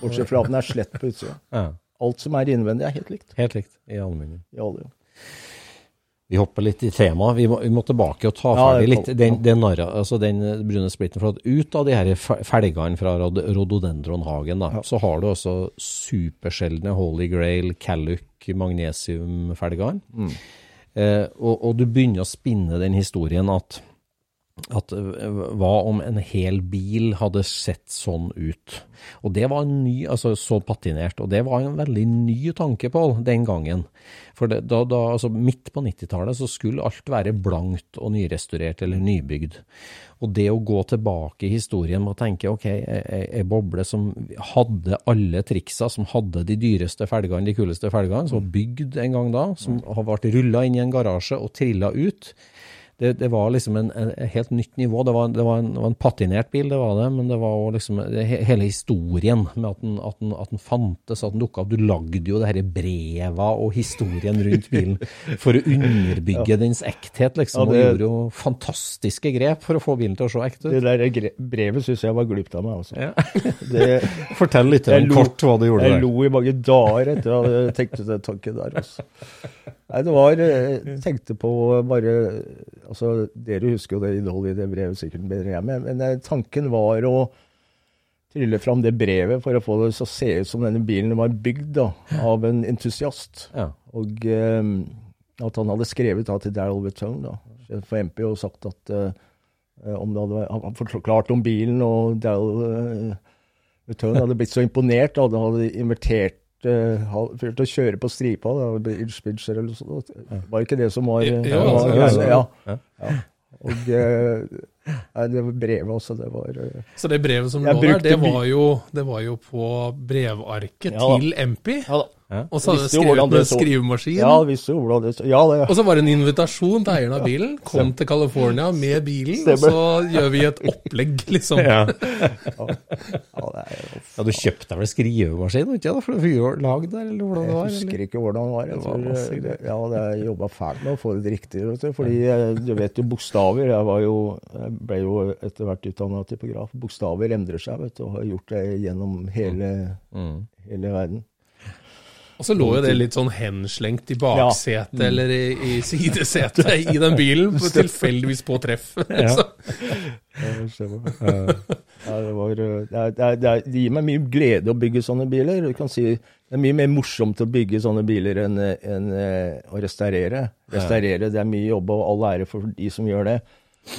Bortsett fra at den er slett på utsida. Ja. Alt som er innvendig, er helt likt. Helt likt. I aluminium. i alle. Vi hopper litt i temaet. Vi vi må tilbake og ta Ja, ferdig litt den, den, narra- altså den brune splitten. For at ut av de her felgene fra rododendronhagen, rhododendronhagen, ja. så har du også supersjeldne Holy Grail, Calluc, magnesiumfelgene. Mm. Eh, og, og du begynner å spinne den historien at, at eh, hva om en hel bil hadde sett sånn ut? Og det var en ny, altså så patinert, og det var en veldig ny tanke, Pål, den gangen. For det, da, da, altså midt på 90-tallet så skulle alt være blankt og nyrestaurert eller nybygd. Og det å gå tilbake i historien og tenke ok, ei boble som hadde alle triksa, som hadde de dyreste felgene, de kuleste felgene, som var bygd en gang da, som har vært rulla inn i en garasje og trilla ut, det, det var liksom en, en, helt nytt nivå. Det var, det, var en, det var en patinert bil, det var det, men det var også liksom hele historien med at den, at, den, at den fantes, at den dukka opp. Du lagde jo det her breva og historien rundt bilen for å underbygge dens ekthet, liksom. Ja, det- Og gjorde jo fantastiske grep for å få bilen til å se ekte ut. Det der brevet syns jeg var glupt av meg, altså. Ja. Det, Fortell litt om lo- kort hva du gjorde Jeg der. lo i mange dager etter at jeg tenkte den tanken der. Altså. Nei, det var Jeg tenkte på bare altså Dere husker jo det innholdet i det brevet sikkert bedre enn jeg, men, eh, tanken var å trylle fram det brevet for å få det til å se ut som denne bilen var bygd da, av en entusiast. Ja. Og eh, at han hadde skrevet da til Daryl Witton, for MP, og sagt at eh, om det hadde, han forklart om bilen, og Daryl eh, Wetone hadde blitt så imponert da, han hadde invitert uh, han å kjøre på stripa, da, Ilspitzer eller sånt. Var ikke det som var, Jo, var, altså, ja, ja, ja. ja. Og eh, nei, det var brevet også, det var eh, Så det brevet som lå der, det var, jo, det var jo på brevarket Ja til MP. Ja da. Og så hadde du skrevet med skrivemaskin. Ja, visste jo hvordan det så Ja, det Og så var det en invitasjon til eieren av bilen. Kom til California med bilen, og så gjør vi et opplegg, liksom. Ja. ja, det er jo Ja, du kjøpte deg vel skrivemaskin, ikke da, for å gjøre lag der, eller hvordan det var? Jeg husker ikke hvordan det var. Jeg Det var tror, eh, ja, det jeg jobba fælt med å få det riktig. Vet du, fordi eh, du vet jo bokstaver Jeg, var jo, jeg ble jo etter hvert utdanna typograf. Bokstaver endrer seg, vet du, og har gjort det gjennom hele, Mm. hele verden. Og så lå jo det litt sånn henslengt i baksetet Ja. Eller i, i sidesetet i den bilen, på, tilfeldigvis på treff. Ja. Ja, det var, det, det, det, gir meg mye glede å bygge sånne biler. Du kan si Det er mye mer morsomt å bygge sånne biler enn enn, eh, å restaurere. Restaurere det er mye jobb, og all ære for de som gjør det.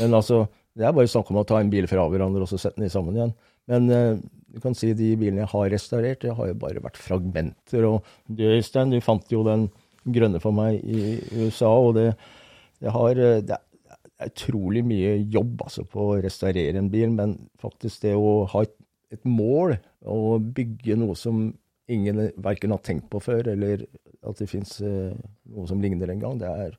Men altså, det er bare snakk om å ta en bil fra hverandre og så sette den i sammen igjen. Men eh, du kan si de bilene jeg har restaurert, det har jo bare vært fragmenter. Og du, Øystein, du fant jo den grønne for meg i USA, og det, det har eh, det er, utrolig mye jobb altså, på å restaurere en bil, men faktisk det å ha et, et mål og bygge noe som ingen verken har tenkt på før, eller at det fins eh, noe som ligner en gang, det er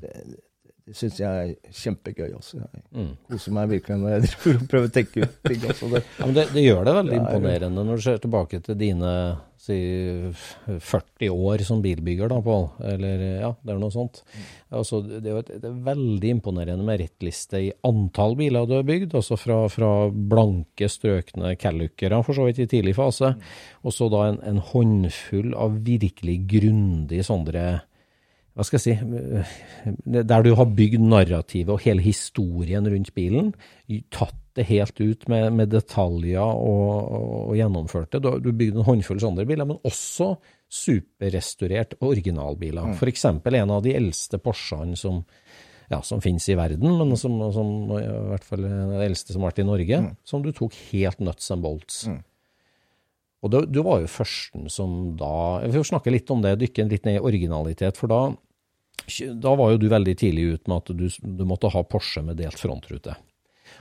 Det, det syns jeg er kjempegøy også. Jeg Mm. koser meg virkelig når jeg driver og prøver å tenke ut ting. Også. Det, Ja, men det, det gjør det veldig er- imponerende når du ser tilbake til dine si, 40 år som bilbygger, da, Pål. Eller ja, det er noe sånt. Altså, det er jo et, er veldig imponerende merittliste i antall biler du har bygd. Altså fra, fra blanke, strøkne Callucere, for så vidt i tidlig fase. Og så da en, en håndfull av virkelig grundig sånne hva skal jeg si, der du har bygd narrativet og hele historien rundt bilen, tatt det helt ut med, med detaljer og, og gjennomført det. Du du har bygd en håndfull sånne biler, men også superrestaurert originalbiler. Mm. Eksempel en av de eldste Porschene som, ja, som finnes i verden, men som, som i hvert fall den eldste som har vært i Norge, som du tok helt nuts and bolts. Og du, du var jo førsten som da Vi får snakke litt om det, dykke litt ned i originalitet. For da, da var jo du veldig tidlig ut med at du, du måtte ha Porsche med delt frontrute.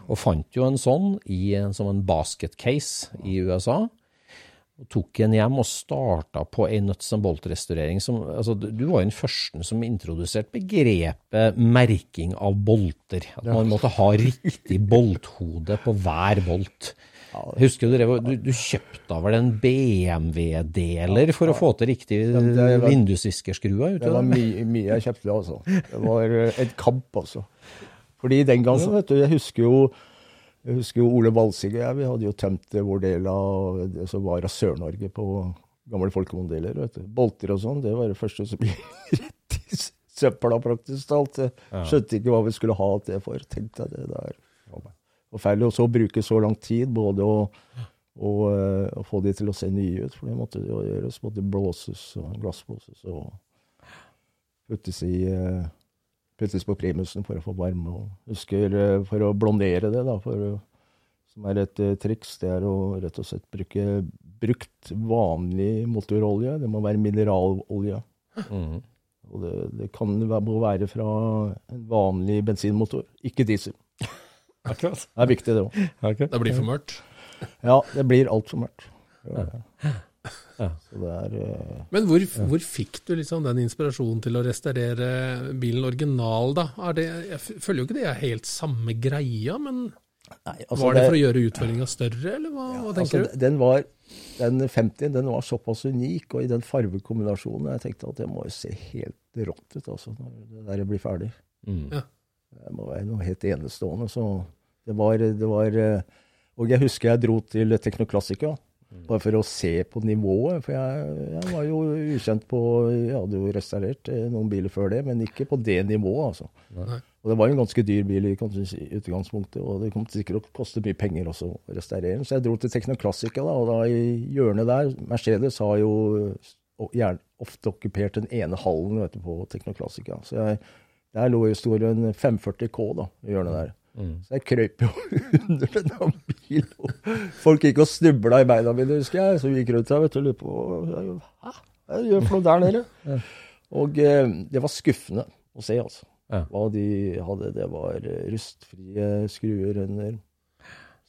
Og fant jo en sånn i, som en basket case i USA. Og tok en hjem og starta på en nuts and bolt-restaurering. som- Altså, du du var jo den første som introduserte begrepet merking av bolter. At man måtte ha riktig bolthode på hver bolt. Husker du, det, du, du kjøpte vel en BMW-deler for å få til riktig var- det var mye, mye jeg kjøpte, altså. Det var eh, et kamp, altså. Fordi den gangen, vet du, jeg husker jo jeg husker jo Ole Balsig og jeg, vi hadde jo tømt vår del av det som var av Sør-Norge på gamle du. Bolter og sånn, det var det første som gikk rett i søpla praktisk talt. Jeg skjønte ikke hva vi skulle ha det for. Tenkte jeg det der forferdelig. Og så bruke så lang tid både å, å, eh, å få de til å se nye ut, for det måtte jo gjøres. Måtte blåses og glassblåses og puttes i eh, puttes på primusen for å få varme. Og husker eh, for å blondere det, da, for, som er et triks, det er å rett og slett bruke brukt vanlig motorolje. Det må være mineralolje. Mhm. Og det, det kan være- må være fra en vanlig bensinmotor, ikke diesel. Akkurat. Det er viktig, det òg. Det blir for mørkt. Ja, det blir altfor mørkt. Ja. Ja. Så det er uh, Men hvor, hvor fikk du liksom den inspirasjonen til å restaurere bilen original, da? Er det, jeg føler jo ikke det er helt samme greia, men altså var det, det- for å gjøre utføringa større, eller hva, hva tenker altså, Den var, den 50 den var såpass unik, og i den farvekombinasjonen Jeg tenkte at det må jo se helt rått ut altså, når det der blir ferdig. Mm. Ja. Det må være noe helt enestående. Så det var, det var eh, Og jeg husker jeg dro til Teknoklassika. Bare for å se på nivået. For jeg, jeg var jo ukjent på Jeg hadde jo restaurert eh, noen biler før det, men ikke på det nivået, altså. Nei. Og det var jo en ganske dyr bil i utgangspunktet, og det kom sikkert å koste mye penger også å restaurere den. Så jeg dro til Teknoklassika, da, og da i hjørnet der Mercedes har jo gjerne ofte okkupert den ene hallen vet du, på Teknoklassika. Så jeg, der lå jo stor en 540 K da, i hjørnet der. Mm. Så jeg krøp jo under denne bilen. Folk gikk og snubla i beina mine, husker jeg. Så vi gikk rundt der vet du, og lurte på Hæ? jeg gjør for noe der nede? Og eh, det var skuffende å se, altså. Ja. Hva de hadde. Det var eh, rustfrie skruer under.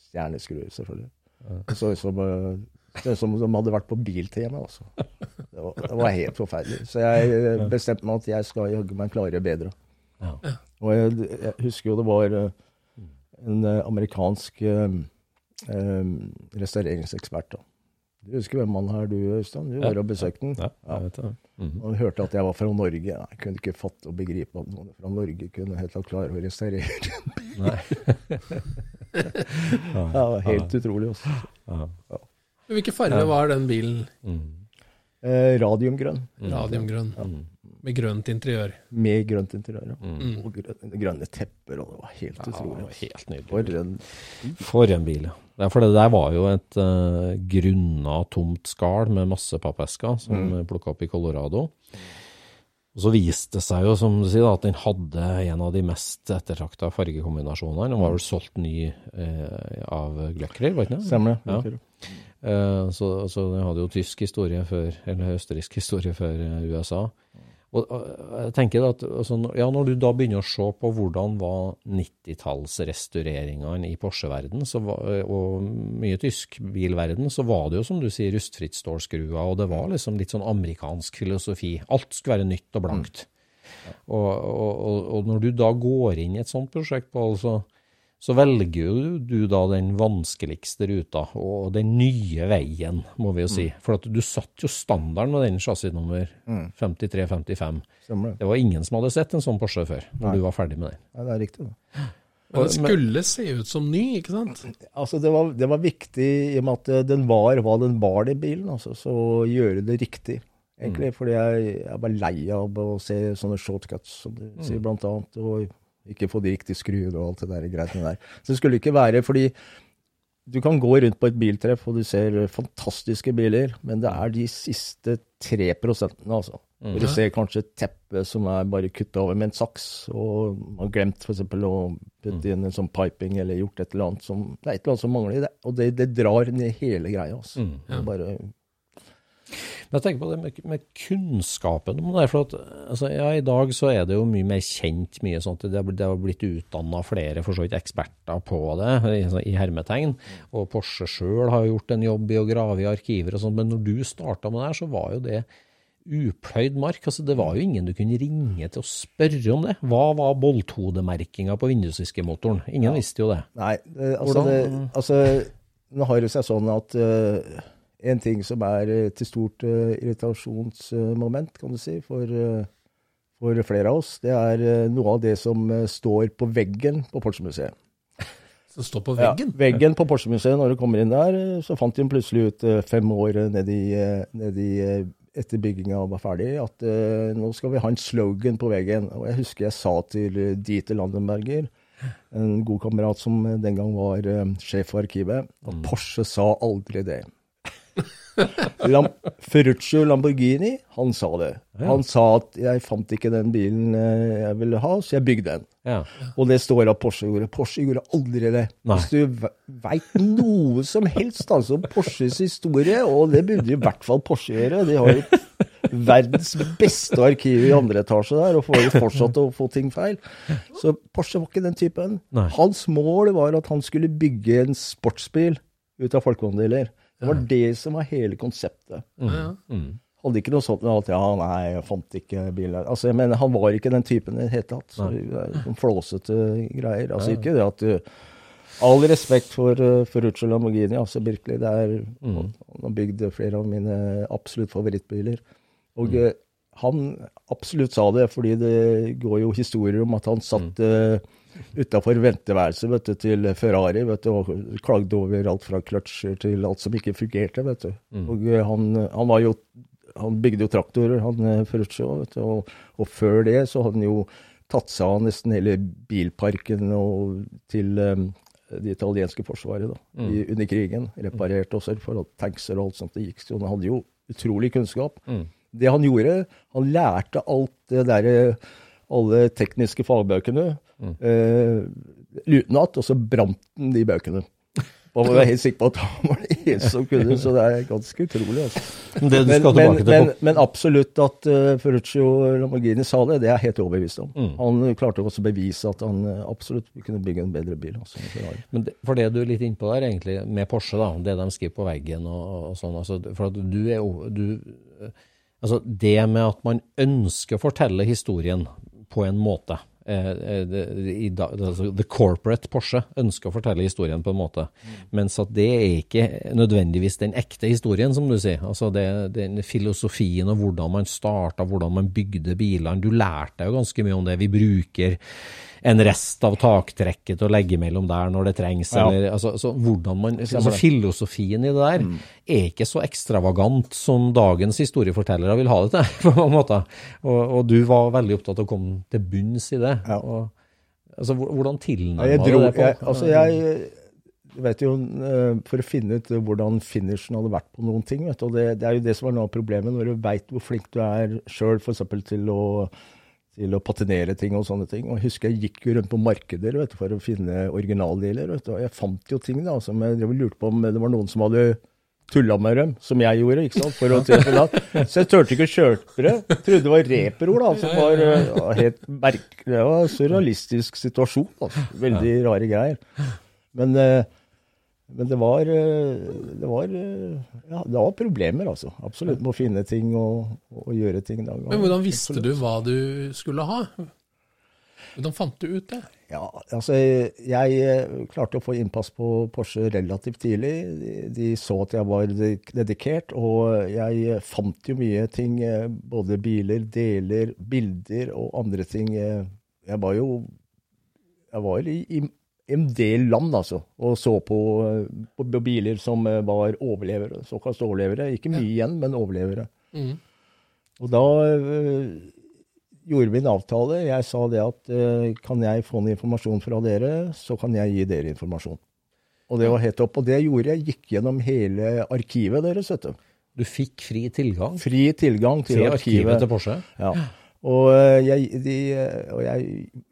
Stjerneskruer, selvfølgelig. Det så ut som, eh, det som de hadde vært på Biltema, altså. Det var, det var helt forferdelig. Så jeg eh, bestemte meg at jeg skal jaggu meg klare bedre. Ja. Og jeg, jeg husker jo det var eh, en eh, amerikansk eh, eh, restaureringsekspert. da. Du husker hvem han er, du Øystein? Du Ja. var og besøkte den. Ja, jeg vet det. Mhm. Han hørte at jeg var fra Norge. Jeg kunne ikke fatte og begripe at noen fra Norge kunne helt klare å restaurere en bil. Nei. Ja, det var helt utrolig. Også. Ja. Hvilke farger Ja. var den bilen? Mm. Eh, radiumgrønn. Radiumgrønn. Mm. Med grønt interiør. Med grønt interiør, ja. Mm. Og grønne, grønne tepper, og det var helt Ja, utrolig. helt nydelig. For en For en bil, ja. ja for det der var jo et uh, grunna, tomt skall med masse pappesker som Mm. plukka opp i Colorado. Og så viste det seg jo, som du sier, at den hadde en av de mest ettertrakta fargekombinasjonene. Den var vel solgt ny eh, av Gløckrer, var ikke det? Stemmer det. Ja. Eh, så, så den hadde jo tysk historie før, eller østerriksk historie før eh, USA. Og, jeg tenker at altså, ja, Når du da begynner å se på hvordan var 90-tallsrestaureringene i Porsche-verden, og mye tysk bilverden, så var det jo som du sier rustfritt stålskruer, og det var liksom litt sånn amerikansk filosofi. Alt skulle være nytt og blankt. Og, og, og, og når du da går inn i et sånt prosjekt, altså... så, så velger du da den vanskeligste ruta, og den nye veien, må vi jo si. For at du satte jo standarden med den chassisnummer Mm. 53-55. Det. Var ingen som hadde sett en sånn Porsche før, når Nei. du var ferdig med den. Ja, det er riktig. Men det skulle se ut som ny, ikke sant? Altså, det var, det var viktig i og med at eh, den var hva den var, den bilen. Altså, så gjøre det riktig. Egentlig, Mm. fordi jeg, jeg var lei av å se sånne shortcuts, som du sier, Mm. blant annet. Og ikke få de riktige skruene og alt det der greiene der. Så det skulle ikke være fordi du kan gå rundt på et biltreff og du ser fantastiske biler, men det er de siste tre prosentene, altså. Mm. Du ser kanskje et teppe som er bare kutta over med en saks, og man har glemt f.eks. å putte inn en sånn piping eller gjort et eller annet som Det er et eller annet som mangler, det, og det, det drar ned hele greia. Altså. Mm. Er Bare, Men jeg tenker på det med, med kunnskapen om det. For at, altså, ja, I dag så er det jo mye mer kjent. mye sånt. Det har blitt- utdanna flere for så vidt eksperter på det, i, i hermetegn. Og Porsche sjøl har jo gjort en jobb i å grave i arkiver og sånn. Men når du starta med det her, så var jo det upløyd mark. altså Det var jo ingen du kunne ringe til og spørre om det. Hva var bolthodemerkinga på vindusviskemotoren? Ingen visste jo det. Nei, det, altså, det, altså Nå har det seg sånn at eh, en ting som er eh, til stort eh, irritasjonsmoment, kan du si, for, eh, for flere av oss, det er noe av det som står på veggen på Porsche-museet. Som står på veggen? Ja, veggen? på Porsche-museet, når du kommer inn der, så fant de plutselig ut fem år nedi, nedi etter bygginga var ferdig, at uh, nå skal vi ha en slogan på veggen. Og jeg husker jeg sa til Dieter Landenberger, en god kamerat som den gang var uh, sjef for arkivet, at Porsche sa aldri det. Lam Ferruccio Lamborghini, han sa det. Ja. Han sa at 'jeg fant ikke den bilen eh, jeg ville ha, så jeg bygde den'. Ja. Og det står at Porsche gjorde. Porsche gjorde aldri det. Nei. Hvis du veit noe som helst altså, om Porsches historie, og det burde i hvert fall Porsche gjøre De har jo verdens beste arkiv i andre etasje der, og får jo fortsatt å få ting feil. Så Porsche var ikke den typen. Nei. Hans mål var at han skulle bygge en sportsbil ut av folkevogndeler. Det var det som var hele konseptet. Ja, ja. Mm. Hadde ikke noe sånt at ja, nei, jeg fant ikke bilen her. Altså, men han var ikke den typen i det hele tatt. Så sånn flåsete greier. Altså ikke det at du All respekt for uh, Ferruccio Lamborghini, altså virkelig. Det er, Mm. Han har bygd flere av mine absolutt favorittbiler. Og Mm. eh, han absolutt sa det, fordi det går jo historier om at han satt Mm. Utafor venteværelset vet du, til Ferrari vet du, og klagde over alt fra kløtsjer til alt som ikke fungerte. vet du. Mm. Og eh, han, han var jo han bygde jo traktorer, han eh, Ferruccio, og, og før det så hadde han jo tatt seg av nesten hele bilparken og til um, det italienske forsvaret da, Mm. i, under krigen. Reparert også for tankser og alt sånt det gikk. Så han hadde jo utrolig kunnskap. Mm. Det han gjorde, han lærte alt det derre alle tekniske fagbøkene Mm. eh, utenat, og så brant den de bøkene. Og jeg var helt sikker på at han var den eneste som kunne, så det er ganske utrolig. Altså. Men det du Men, skal men, tilbake til men, absolutt at uh, Ferruccio Lamborghini sa det, det er jeg helt overbevist om. Mm. Han klarte også å bevise at han eh, absolutt kunne bygge en bedre bil. Altså. Men det, for det du er litt innpå der, egentlig, med Porsche, da, det de skriver på veggen og, og sånn altså, For at du er du, Altså, det med at man ønsker å fortelle historien på en måte eh, eh, altså, The corporate Porsche ønsker å fortelle historien på en måte, mens at det er ikke nødvendigvis den ekte historien, som du sier. Altså det, den filosofien og hvordan man starta, hvordan man bygde bilene. Du lærte deg jo ganske mye om det. Vi bruker en rest av taktrekket til å legge mellom der når det trengs. Ja. Eller, altså, altså, man, altså, filosofien i det der Mm. er ikke så ekstravagant som dagens historiefortellere vil ha det til. på mange måter. Og, og du var veldig opptatt av å komme til bunns i det. Og, altså, hvordan Ja, tilnærma ja, du det på? jeg, altså jeg vet jo, eh, For å finne ut hvordan finishen hadde vært på noen ting. Vet du, og det, det er jo det som er noe av problemet, når du veit hvor flink du er sjøl til å til å patinere ting og sånne ting. Og jeg husker jeg gikk jo rundt på markeder vet du, for å finne du. Og jeg fant jo ting da, som jeg lurte på om det var noen som hadde tulla med dem, som jeg gjorde. ikke sant, for å tilfelle. da. Så jeg turte ikke å kjøpe det. Trodde det var reperord, da, som var eh, ja, helt merkelig. Det var en surrealistisk situasjon. Altså. Veldig rare greier. Men, eh, men det var, eh, det var eh, ja, det var problemer, altså. Absolutt. Med å finne ting og, og gjøre ting. Da. Men hvordan visste du hva du skulle ha? Hvordan fant du ut det? Ja, altså jeg eh, klarte å få innpass på Porsche relativt tidlig. De, de så at jeg var dedikert, og jeg fant jo mye ting. Både biler, deler, bilder og andre ting. Jeg var jo Jeg var i, i en del land, altså, og så på, på biler som eh, var overlevere. Såkalt overlevere. Ikke mye igjen, men overlevere. Mm. Og da øh, gjorde vi en avtale. Jeg sa det at øh, kan jeg få noe informasjon fra dere, så kan jeg gi dere informasjon. Og det var helt opp. Og det gjorde, jeg gikk gjennom hele arkivet deres, vet du. Du fikk fri tilgang? Fri tilgang til Til arkivet. arkivet til Porsche? Ja. Og øh, jeg, de, øh, og jeg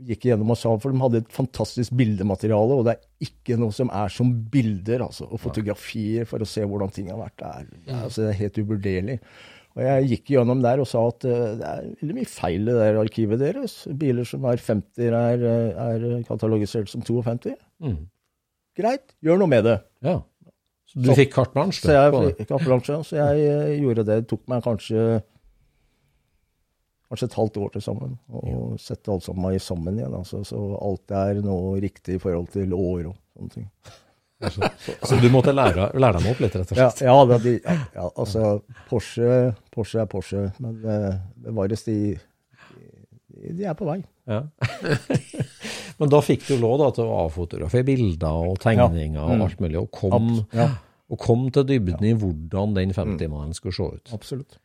gikk gjennom og sa, for de hadde et fantastisk bildemateriale, og det er ikke noe som er som bilder, altså, og fotografier for å se hvordan ting har vært. Det er, det er, altså, det er helt uvurderlig. Og jeg gikk gjennom der og sa at øh, det er veldig mye feil i det der arkivet deres. Biler som er 50 er, er katalogisert som 52. Mm. Greit, gjør noe med det. Ja. Så du fikk carte blanche, Så jeg fikk carte blanche, så jeg gjorde det. Det tok meg kanskje kanskje et halvt år til sammen. Og sette alt sammen sammen igjen. Altså, så alt er nå riktig i forhold til år og sånne ting. Så du måtte lære, lære dem opp litt, rett og slett? ja, ja, de, ja, ja altså Porsche, Porsche er Porsche, men bevares, de, de, de er på vei. Ja. Men da fikk du lov da, til å avfotografere bilder og tegninger Ja. Mm. og alt mulig, og kom, ja. og kom til dybden i hvordan den 50-mannen skulle se ut. Absolutt.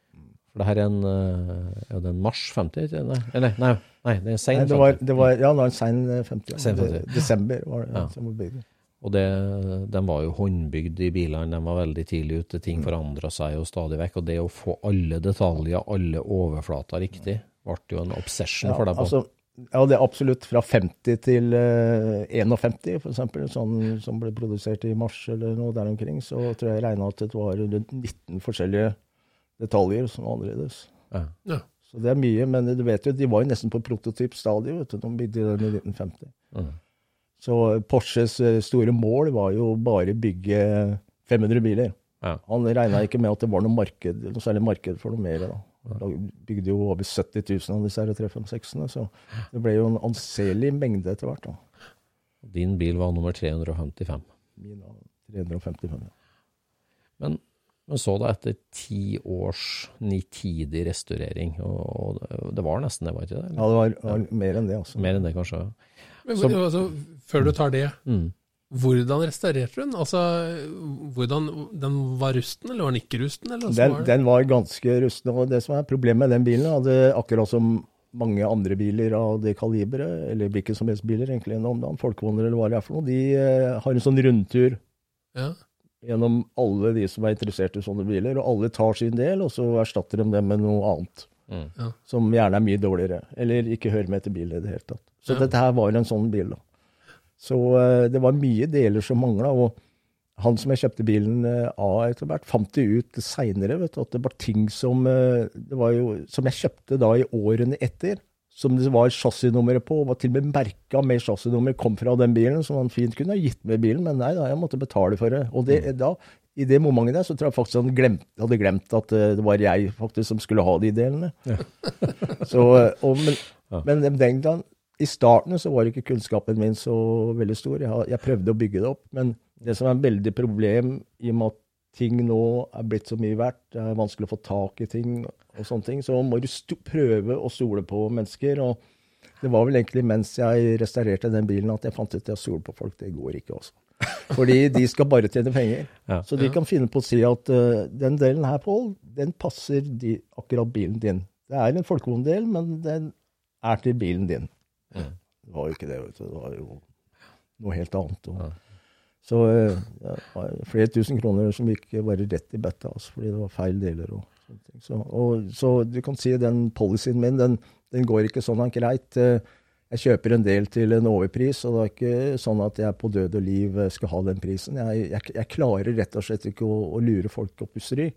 For det her er en, eh, ja, det er en mars 50, ikke det? Eller, nei, nei, det er sein 50. det var, det var, ja, det var en sein eh, 50. ja. Sen 50. Desember var det. Ja. som var. Og det, de var jo håndbygd i bilene, de var veldig tidlig ute, ting forandra seg jo stadig vekk. Og det å få alle detaljer, alle overflater riktig, ble jo en obsession for deg. på. Altså, ja, det er absolutt fra 50 til uh, 51, for eksempel, sånn som ble produsert i mars eller noe der omkring, så tror jeg jeg regna at det var rundt 19 forskjellige detaljer som var annerledes. Ja. Ja. Så det er mye, men du vet jo, de var jo nesten på prototypstadiet, vet du, de bygde den i 1950. Mm. Så Porsches eh, store mål var jo bare bygge 500 biler. Ja. Han regna ikke med at det var noe marked, noe særlig marked for noe mer. da. Da bygde jo over 70 000 av disse 356-ene, så det ble jo en anselig mengde etter hvert. da. Din bil var nummer 355. Min var 355. ja. Men, men så da etter ti års nitidig restaurering, og, og det- var nesten det, var ikke det? Ja, det var, var mer enn det, altså. Mer enn det, kanskje? Men, Så- altså, før du tar det, Mm. hvordan restaurerte du den? Altså, hvordan, den var rusten, eller var den ikke rusten? Eller Den, var den var ganske rusten. Og det som er problemet med den bilen, hadde akkurat som mange andre biler av det kaliberet, eller hvilke som helst biler, egentlig, om det er folkevogner eller hva det er for noe, de eh, har en sånn rundtur Ja. Gjennom alle de som er interessert i sånne biler, og alle tar sin del, og så erstatter de det med noe annet. Mm. Ja. Som gjerne er mye dårligere, eller ikke hører med til bilen i det hele tatt. Så Ja. dette her var en sånn bil, da. Så uh, det var mye deler som mangla, og han som jeg kjøpte bilen uh, av etter hvert, fant det ut seinere, at det var ting som uh, det var jo, Som jeg kjøpte da i årene etter, som det var chassisnummeret på, og var til og med merka med chassisnummer, kom fra den bilen, som han fint kunne ha gitt med bilen, men nei da, jeg måtte betale for det. Og det, da, i det momentet der, så tror jeg faktisk han glemt, hadde glemt at eh, det var jeg faktisk som skulle ha de delene. Så, eh, og, men, men den gang, i starten så var ikke kunnskapen min så veldig stor. Jeg, jeg prøvde å bygge det opp, men det som er et veldig problem i og med at ting nå er blitt så mye verdt, det er vanskelig å få tak i ting og sånne ting, så må du prøve å stole på mennesker. og Det var vel egentlig mens jeg restaurerte den bilen at jeg fant ut at jeg stoler på folk. Det går ikke, også. Fordi de skal bare tjene penger. Ja. Så de kan finne på å si at uh, den delen her, Pål, den passer de, akkurat bilen din. Det er en folkevogndel, men den er til bilen din. Det var jo ikke det, vet du. Det var jo noe helt annet. Og, Så ja, det var flere tusen kroner som gikk bare rett i bøtta, altså, fordi det var feil deler. og sånne ting. Så, og, så du kan si den policyen min, den, den går ikke sånn greit. Uh, jeg kjøper en del til en overpris, og det er ikke sånn at jeg på død og liv eh, skal ha den prisen. Jeg, jeg, jeg klarer rett og slett ikke å, å lure folk opp pusseri.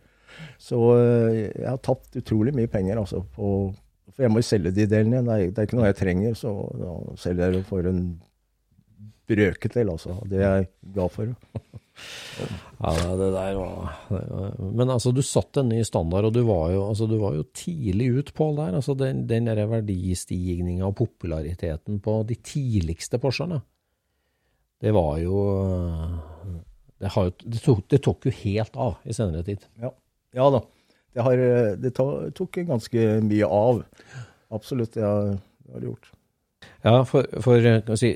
Så jeg har tapt utrolig mye penger, altså. På, for jeg må jo selge de delene. Det er, det er ikke noe jeg trenger, så da selger jeg for en brøkdel, altså. Det er jeg glad for. Ja, det der var, det var Men altså, du satte en ny standard, og du var jo, altså, du var jo tidlig ut, Pål, der. Altså, den, den der verdistigninga og populariteten på de tidligste Porschene, det var jo Det, har, jo- det, tok, det tok jo helt av i senere tid. Ja, ja da. Det, har, det tok ganske mye av. Absolutt, det har det gjort. Ja, for, for, kan si,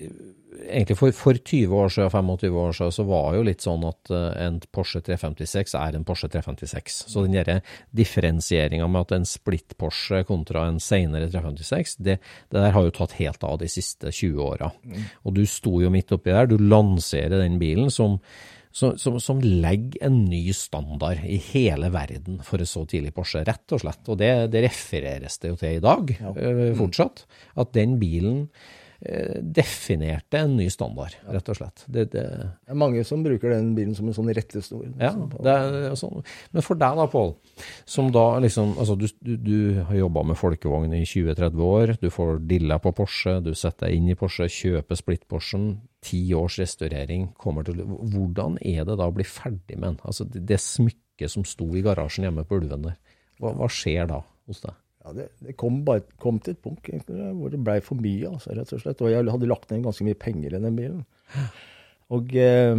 egentlig for, for 20 år siden, 25 år siden, så var det jo litt sånn at eh, en Porsche 356 er en Porsche 356. Så den derre differensieringa med at en splitt Porsche kontra en senere 356, det, det der har jo tatt helt av de siste 20 åra. Og du sto jo midt oppi der, du lanserer den bilen som som, som, som legger en ny standard i hele verden for en så tidlig Porsche, rett og slett. Og det, det refereres det jo til i dag, ja. fortsatt. At den bilen eh, definerte en ny standard, rett og slett. Det, det, Det er mange som bruker den bilen som en sånn rettesnor. ja, det sånn. Men for deg da, Pål, som da liksom Altså, du, du, du har jobba med folkevogn i 20-30 år, du får dilla på Porsche, du setter deg inn i Porsche, kjøper splitt-Porschen, ti års restaurering kommer til Hvordan er det da å bli ferdig med den? Altså, det, det smykket som sto i garasjen hjemme på Ulven der, hva, hva skjer da hos deg? Ja, det, det kom, bare, kom til et punkt egentlig, hvor det blei for mye, altså, rett og slett. Og jeg hadde lagt ned ganske mye penger i den bilen. Og eh,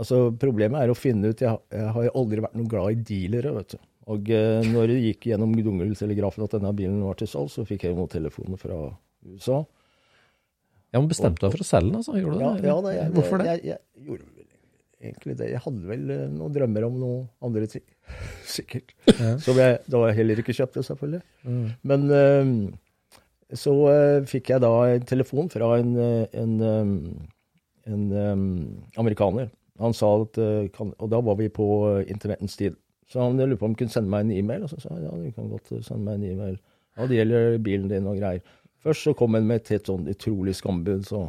altså, problemet er å finne ut Jeg, jeg har aldri vært noe glad i dealere, vet du. Og eh, når det gikk gjennom Dungeltelegrafen at denne bilen var til salg, så fikk jeg noen telefoner fra USA. Ja, men Bestemte deg for å selge den, altså? Gjorde du Ja, det? ja da, jeg, Hvorfor det? Jeg, jeg, jeg gjorde egentlig det. Jeg hadde vel eh, noen drømmer om noen andre ting. Sikkert. Som jeg da heller ikke kjøpte, selvfølgelig. Mm. Men uh, så uh, fikk jeg da en telefon fra en, en, um, en um, amerikaner. Han sa at uh, kan, Og da var vi på internettens tid. Så han lurte på om han kunne sende meg en e-mail. Og så sa jeg ja, du kan godt sende meg en e-mail. Ja, det gjelder bilen din og greier. Først så kom han med et helt sånn utrolig skambud. Så,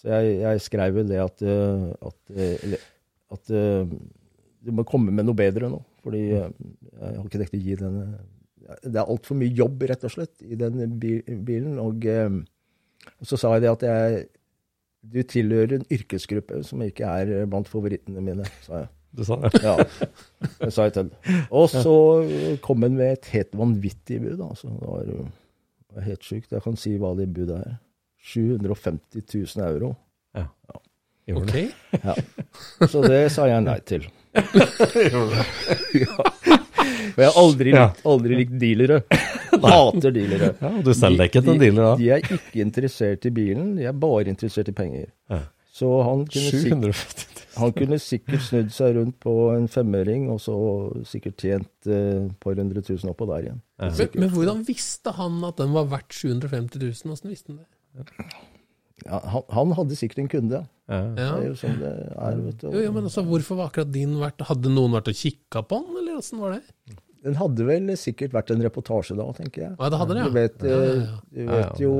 så jeg, jeg skrev vel det at, eh, at, eh, at eh, du må komme med noe bedre nå. Fordi eh, jeg har ikke tenkt å gi den eh, Det er altfor mye jobb, rett og slett, i den bilen. Og, og så sa jeg det at jeg du tilhører en yrkesgruppe som ikke er blant favorittene mine, sa jeg. Du sa det? Ja, det sa jeg til. Og så kom han med et helt vanvittig bud. Altså. Det var helt sjukt. Jeg kan si hva det budet er. 750 000 euro. Ja. Ok. Ja. Så det sa jeg nei til. ja. Og jeg har aldri, likt- aldri likt dealere. Hater dealere. Ja, og du selger ikke til en dealer da? De, de er ikke interessert i bilen, de er bare interessert i penger. Ja. Så han kunne, sikkert, han kunne sikkert snudd seg rundt på en femøring, og så sikkert tjent eh, et par hundre tusen oppå der igjen. Men, men hvordan visste han at den var verdt 750 000? Hvordan visste han det? Ja, han, han hadde sikkert en kunde. Ja. Det er jo sånn det er, vet du. Jo, jo, men altså, Hvorfor var akkurat din vært? Hadde noen vært og kikka på den, eller åssen var det? Den hadde vel sikkert vært en reportasje da, tenker jeg. Ja, det hadde det, ja. Du vet, Ja, ja, ja. Du, vet jo,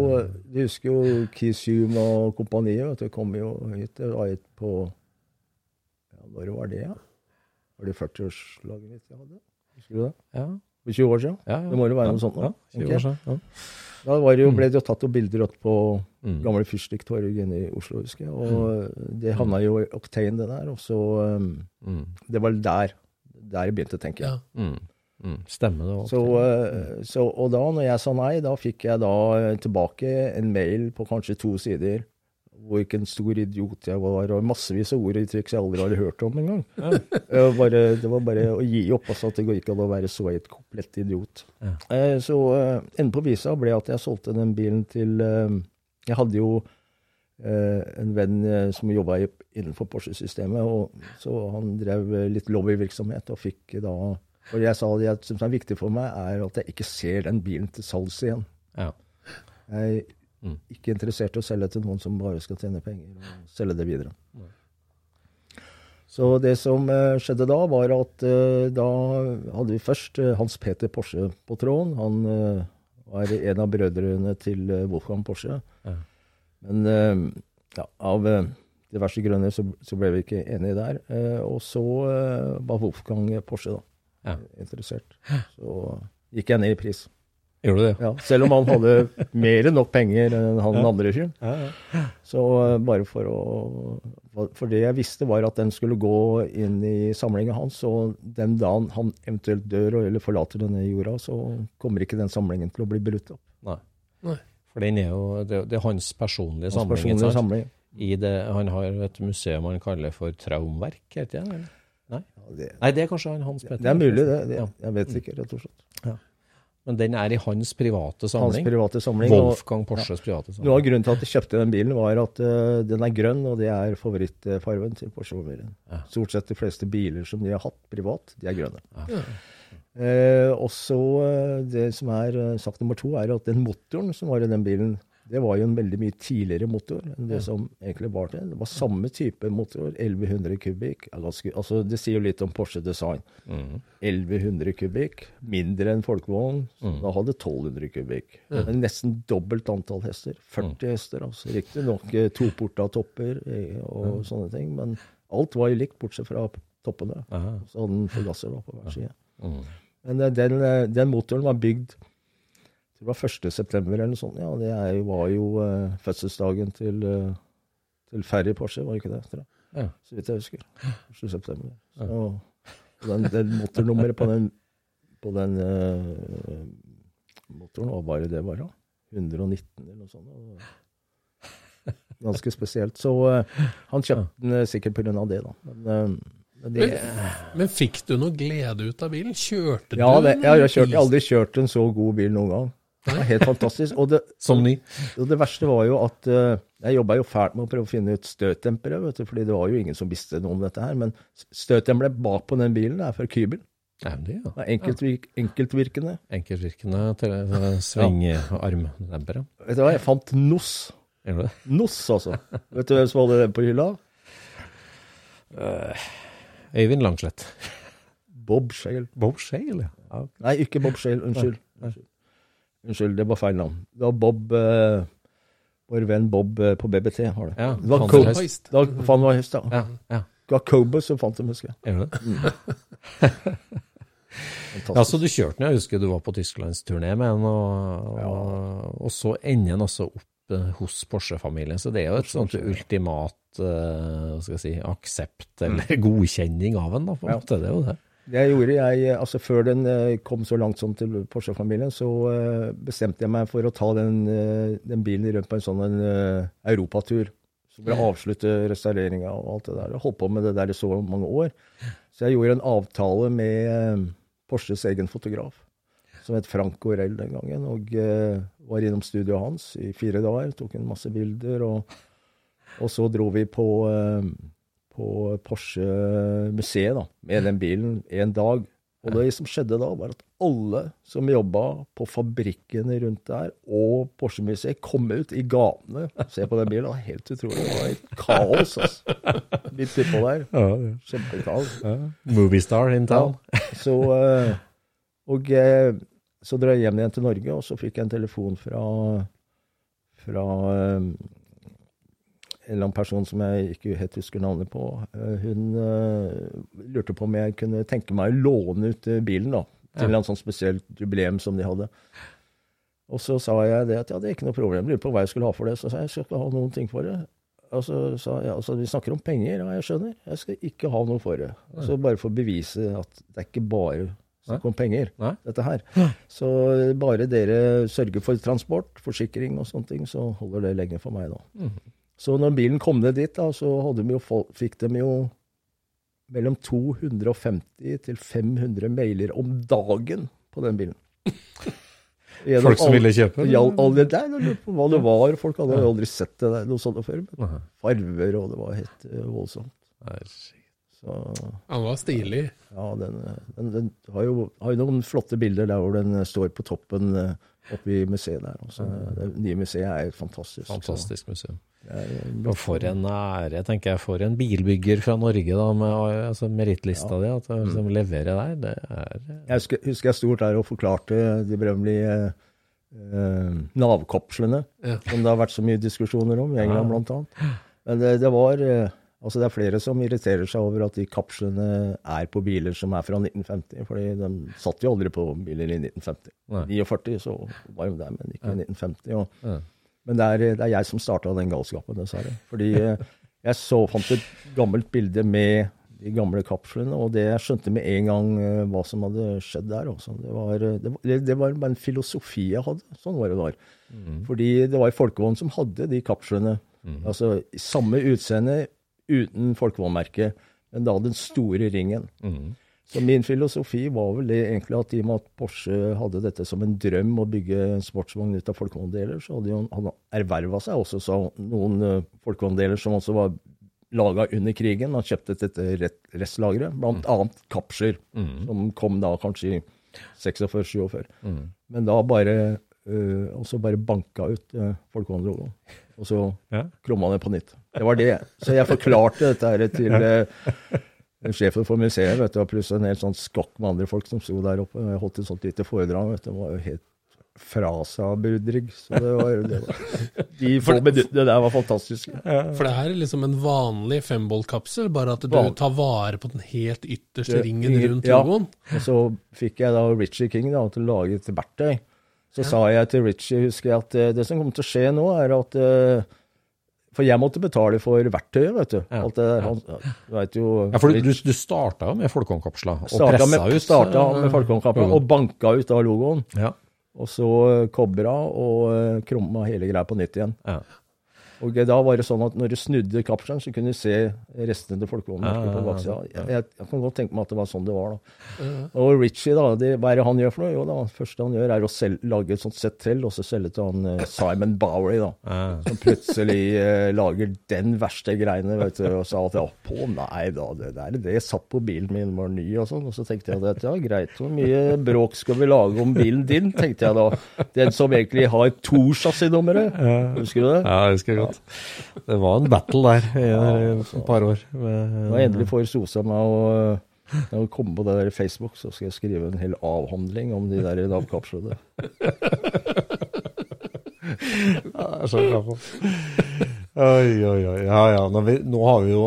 du husker jo Kisum og kompaniet. vet du, kom jo hit. Det var hit på ja, Når var det, ja? Var det 40-årslaget mitt jeg hadde? Husker du det? Ja. For 20 år siden? Ja, ja. Det må jo være noe sånt nå. ja, 20 år siden, ja. Da var det jo, ble det jo tatt opp bilder opp på Mm. gamle fyrstikktorg inne i Oslo, husker jeg. Og det havna jo i Octane, det der. Og så um, Mm. Det var der, der jeg begynte, tenker jeg. Ja. Mm. Mm. Stemmer det. Så, uh, så, og da når jeg sa nei, da fikk jeg da eh, tilbake en mail på kanskje to sider hvilken stor idiot jeg var, og massevis av ord og uttrykk jeg aldri hadde hørt om engang. Ja. Bare, det var bare å gi opp. altså at Det går ikke an å være så et komplett idiot. Ja. Eh, så eh, enden på visa ble at jeg solgte den bilen til eh, Jeg hadde jo eh, en venn eh, som jobba innenfor Porsche-systemet, og så han drev eh, litt lobbyvirksomhet og fikk da Og jeg sa det som er viktig for meg, er at jeg ikke ser den bilen til salgs igjen. Ja. Jeg er ikke interessert i å selge til noen som bare skal tjene penger og selge det videre. Så det som eh, skjedde da, var at eh, da hadde vi først eh, Hans Peter Porsche på tråden. Han var en av brødrene til Wolfgang Porsche. Ja. Men ja, av diverse grunner så, så ble vi ikke enige der. Og så var Wolfgang Porsche da Ja. interessert. Så gikk jeg ned i pris. Gjorde du det? Ja, selv om han hadde mer enn nok penger enn han Ja. andre fyren. Ja, ja. Så eh, bare for å For det jeg visste, var at den skulle gå inn i samlingen hans. Og den dagen han eventuelt dør eller forlater denne jorda, så kommer ikke den samlingen til å bli brutt opp. Nei. Nei. For den er jo, det, det er hans personlige Hans samling. personlige samling. I det, han har et museum han kaller for Traumverk, heter det? Nei? det, Nei, det er kanskje han Hans Petter. det er mulig, det. det Ja. jeg vet ikke, rett og slett. Ja. Men den er i hans private Hans samling? private samling. Wolfgang Porsches private samling. Noe av grunnen til at jeg kjøpte den bilen, var at uh, den er grønn, og det er favorittfargen til Porsche-familien. Ja. Stort sett de fleste biler som de har hatt privat, de er grønne. Ja. Uh, og så eh, Det som er eh, sagt nummer to, er at den motoren som var i den bilen, det var jo en veldig mye tidligere motor enn det som egentlig var til. Det var samme type motor, 1100 kubikk. Altså, det sier jo litt om Porsche design. Mm. 1100 kubikk, mindre enn folkevogn. Mm. Da hadde 1200 kubikk. Men nesten dobbelt antall hester. 40 Mm. hester, altså. Riktignok eh, toporta topper eh, og sånne ting, men alt var jo likt, bortsett fra toppene. Aha. Så hadde den forgasser på hver side. Mm. Men eh, den, den motoren var bygd det var 1. september eller noe sånt. Ja, det jo- var jo uh, fødselsdagen til, uh, til Ferry Porsche, var ikke det? Tror jeg. Ja. Så vidt jeg husker. 1. september. Så, og den, den motornummeret på den, på den uh, motoren, hva var det det var da? 119 eller noe sånt. og Ganske spesielt. Så uh, han kjøpte den uh, sikkert pga. det, da. Men, uh, men det, Men fikk du noe glede ut av bilen? Kjørte du? ja, jeg, har den? Ja, jeg har aldri kjørt en så god bil noen gang. Det var helt fantastisk. Og det, Som ny? og det verste var jo at eh, jeg jobba jo fælt med å prøve å finne ut støtdempere, vet du, fordi det var jo ingen som visste noe om dette her. Men støtdemperen bak på den bilen er fra Kybel. Ja, det, ja. Det er enkeltvirk, enkeltvirkende. Enkeltvirkende til svingarmdempere. Ja. Vet du hva, jeg fant NOS. NOS, altså. Vet du hvem som hadde den på hylla? Øyvind Langslett. Bob Shale. Bob Shale, ja. Nei, ikke Bob Shale. Unnskyld. Unnskyld, Unnskyld, det var feil navn. Det var Bob eh, Vår venn Bob eh, på BBT har det. Ja, det var Van Co- der Heist. Det var Van der Heist, ja. Ja, ja. Det var Cobus som fant dem, husker jeg. Gjør du det? Fantastisk. Ja, så du kjørte den, jeg husker du var på tysklandsturné med den, og, og, og så ender den altså opp eh, hos Porsche-familien. Så det er jo et sånt ultimat eh, hva skal jeg si, aksept eller godkjenning av den, da, på en måte. Det er jo det. Det gjorde, jeg, altså Før den eh, kom så langt som til Porsche-familien, så eh, bestemte jeg meg for å ta den, eh, den bilen rundt på en sånn en, eh, europatur. Så å avslutte restaureringa og alt det der. Jeg holdt på med det der i så mange år. Så jeg gjorde en avtale med eh, Porsches egen fotograf, som het Frank Orell den gangen. Og eh, var innom studioet hans i fire dager, tok en masse bilder. Og, og så dro vi på eh, på Porsche-museet da, med den bilen en dag. Og det som skjedde da, var at alle som jobba på fabrikkene rundt der, og Porsche-museet, kom ut i gatene se på den bilen. Det var helt utrolig. Det var et kaos, altså. Midt utpå der. Kjempekaos. Moviestar in town. Så, eh, og eh, så drar jeg hjem igjen til Norge, og så fikk jeg en telefon fra, fra eh, eller annen person som jeg ikke helt husker navnet på. Eh, Hun eh, lurte på om jeg kunne tenke meg å låne ut eh, bilen da, til Ja. en sånn spesielt jubileum som de hadde. Og så sa jeg det at ja, det er ikke noe problem. Lurer på hva jeg skulle ha for det. Så sa jeg jeg skal ikke ha noen ting for det. Og så sa jeg altså, vi snakker om penger, ja, jeg skjønner. Jeg skal ikke ha noe for det. Så bare for å bevise at det er ikke bare snakk om penger, Nei. dette her. Så bare dere sørger for transport, forsikring og sånne ting, så holder det lenge for meg da. Så når bilen kom ned dit, da, så hadde de jo, fikk de jo mellom 250 til 500 mailer om dagen på den bilen. Gjennom Folk som ville kjøpe? Ja, alle, nei, de lurte på hva det var. Folk hadde jo aldri sett det der, noe sånt før. Men farver, og det var helt eh, voldsomt. Så, Han var stilig. ja, den, den, den har, jo, har jo noen flotte bilder der hvor den står på toppen eh, oppe i museet der. Også. Det nye museet er fantastisk. så Fantastisk museum. Eh, Og for en ære, tenker jeg, for en bilbygger fra Norge, da, med altså, merittlista di, at du liksom leverer der. Det er Jeg husker, husker jeg sto der og forklarte de berømmelige eh, Nav-kapslene, Ja. som det har vært så mye diskusjoner om, i England Ja. blant annet. Men det, det var eh, Altså det er flere som irriterer seg over at de kapslene er på biler som er fra 1950, fordi de satt jo aldri på biler i 1950. Nei. 49 så var de der, men ikke i 1950. Og, Ja. Men det er, det er jeg som starta den galskapen, dessverre. Fordi eh, jeg så, fant et gammelt bilde med de gamle kapslene, og det jeg skjønte med en gang eh, hva som hadde skjedd der. Også. Det, var, eh, det, det, det var bare en filosofi jeg hadde. Sånn var det der. Fordi det var folkevogn som hadde de kapslene. Altså samme utseende uten folkevognmerke, men da den store ringen. Så min filosofi var vel det egentlig at i og med at Porsche hadde dette som en drøm å bygge en sportsvogn ut av folkevogndeler, så hadde han erverva seg også så noen uh, folkevogndeler som også var laga under krigen. Han kjøpte dette restlageret, blant annet kapsler, som kom da kanskje i 46-47. Men da bare uh, også bare banka ut uh, folkehåndlogoen. Og så Ja. krumma det på nytt. Det var det. Så jeg forklarte dette her til uh, sjefen for museet, vet du, og pluss en hel sånn skokk med andre folk som sto der oppe. Jeg holdt et sånt lite foredrag. vet du, Det var jo helt fra seg budrygg. Så det var, det var De få minuttene der var fantastiske. For det her er liksom en vanlig fembollkapsel, bare at du Van- tar vare på den helt ytterste ringen rundt Ja. logoen. Og så fikk jeg da Richie King da, til å lage et verktøy. Så sa jeg til Richie, husker jeg, at eh, det som kommer til å skje nå, er at eh, For jeg måtte betale for verktøyet, vet du. Ja. Alt det der. Han, du vet jo Ja, for du, du starta jo med folkehåndkapsla og pressa med, ut starta med folkehåndkapsla og banka ut av logoen. Ja. Og så kobra og eh, krumma hele greia på nytt igjen. Ja. Og da var det sånn at når du snudde kapselen, så kunne du se restene til folkevognen Ja, på ja, baksida. Jeg, jeg, jeg kan godt tenke meg at det var sånn det var da. Og Richie, da, det, hva er det han gjør for noe? Jo da, det første han gjør er å sel- lage et sånt sett til, og så selge til han eh, Simon Bowery, da. Ja. Som plutselig eh, lager den verste greiene, vet du, og sa at ja, på, nei da, det der, det satt på bilen min, var ny og sånn. Og så tenkte jeg at ja, greit, hvor mye bråk skal vi lage om bilen din, tenkte jeg da. Den som egentlig har to chassisnummere. Husker du det? Ja, jeg husker godt. Det var en battle der i et par år. med- Når jeg endelig får sosa meg og når jeg kommer på det der Facebook, så skal jeg skrive en hel avhandling om de der navkapslede. Ja, jeg for. Oi, oi, oi. Ja, ja. Nå, vi, nå har vi jo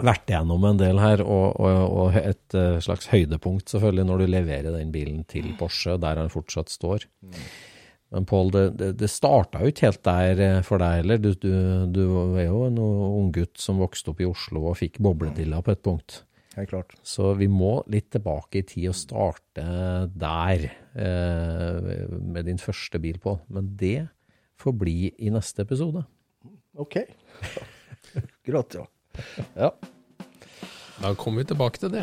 vært igjennom en del her, og, og, og et eh, slags høydepunkt selvfølgelig når du leverer den bilen til Porsche, der han fortsatt står. Men Pål, det, det, det starta jo ikke helt der eh, for deg heller. Du, du, du er jo en unggutt som vokste opp i Oslo og fikk bobledilla på et punkt. Helt klart. Så vi må litt tilbake i tid og starte der eh, med din første bil Pål. Men det får bli i neste episode. Ok. Ja. Ja. Da kommer vi tilbake til det.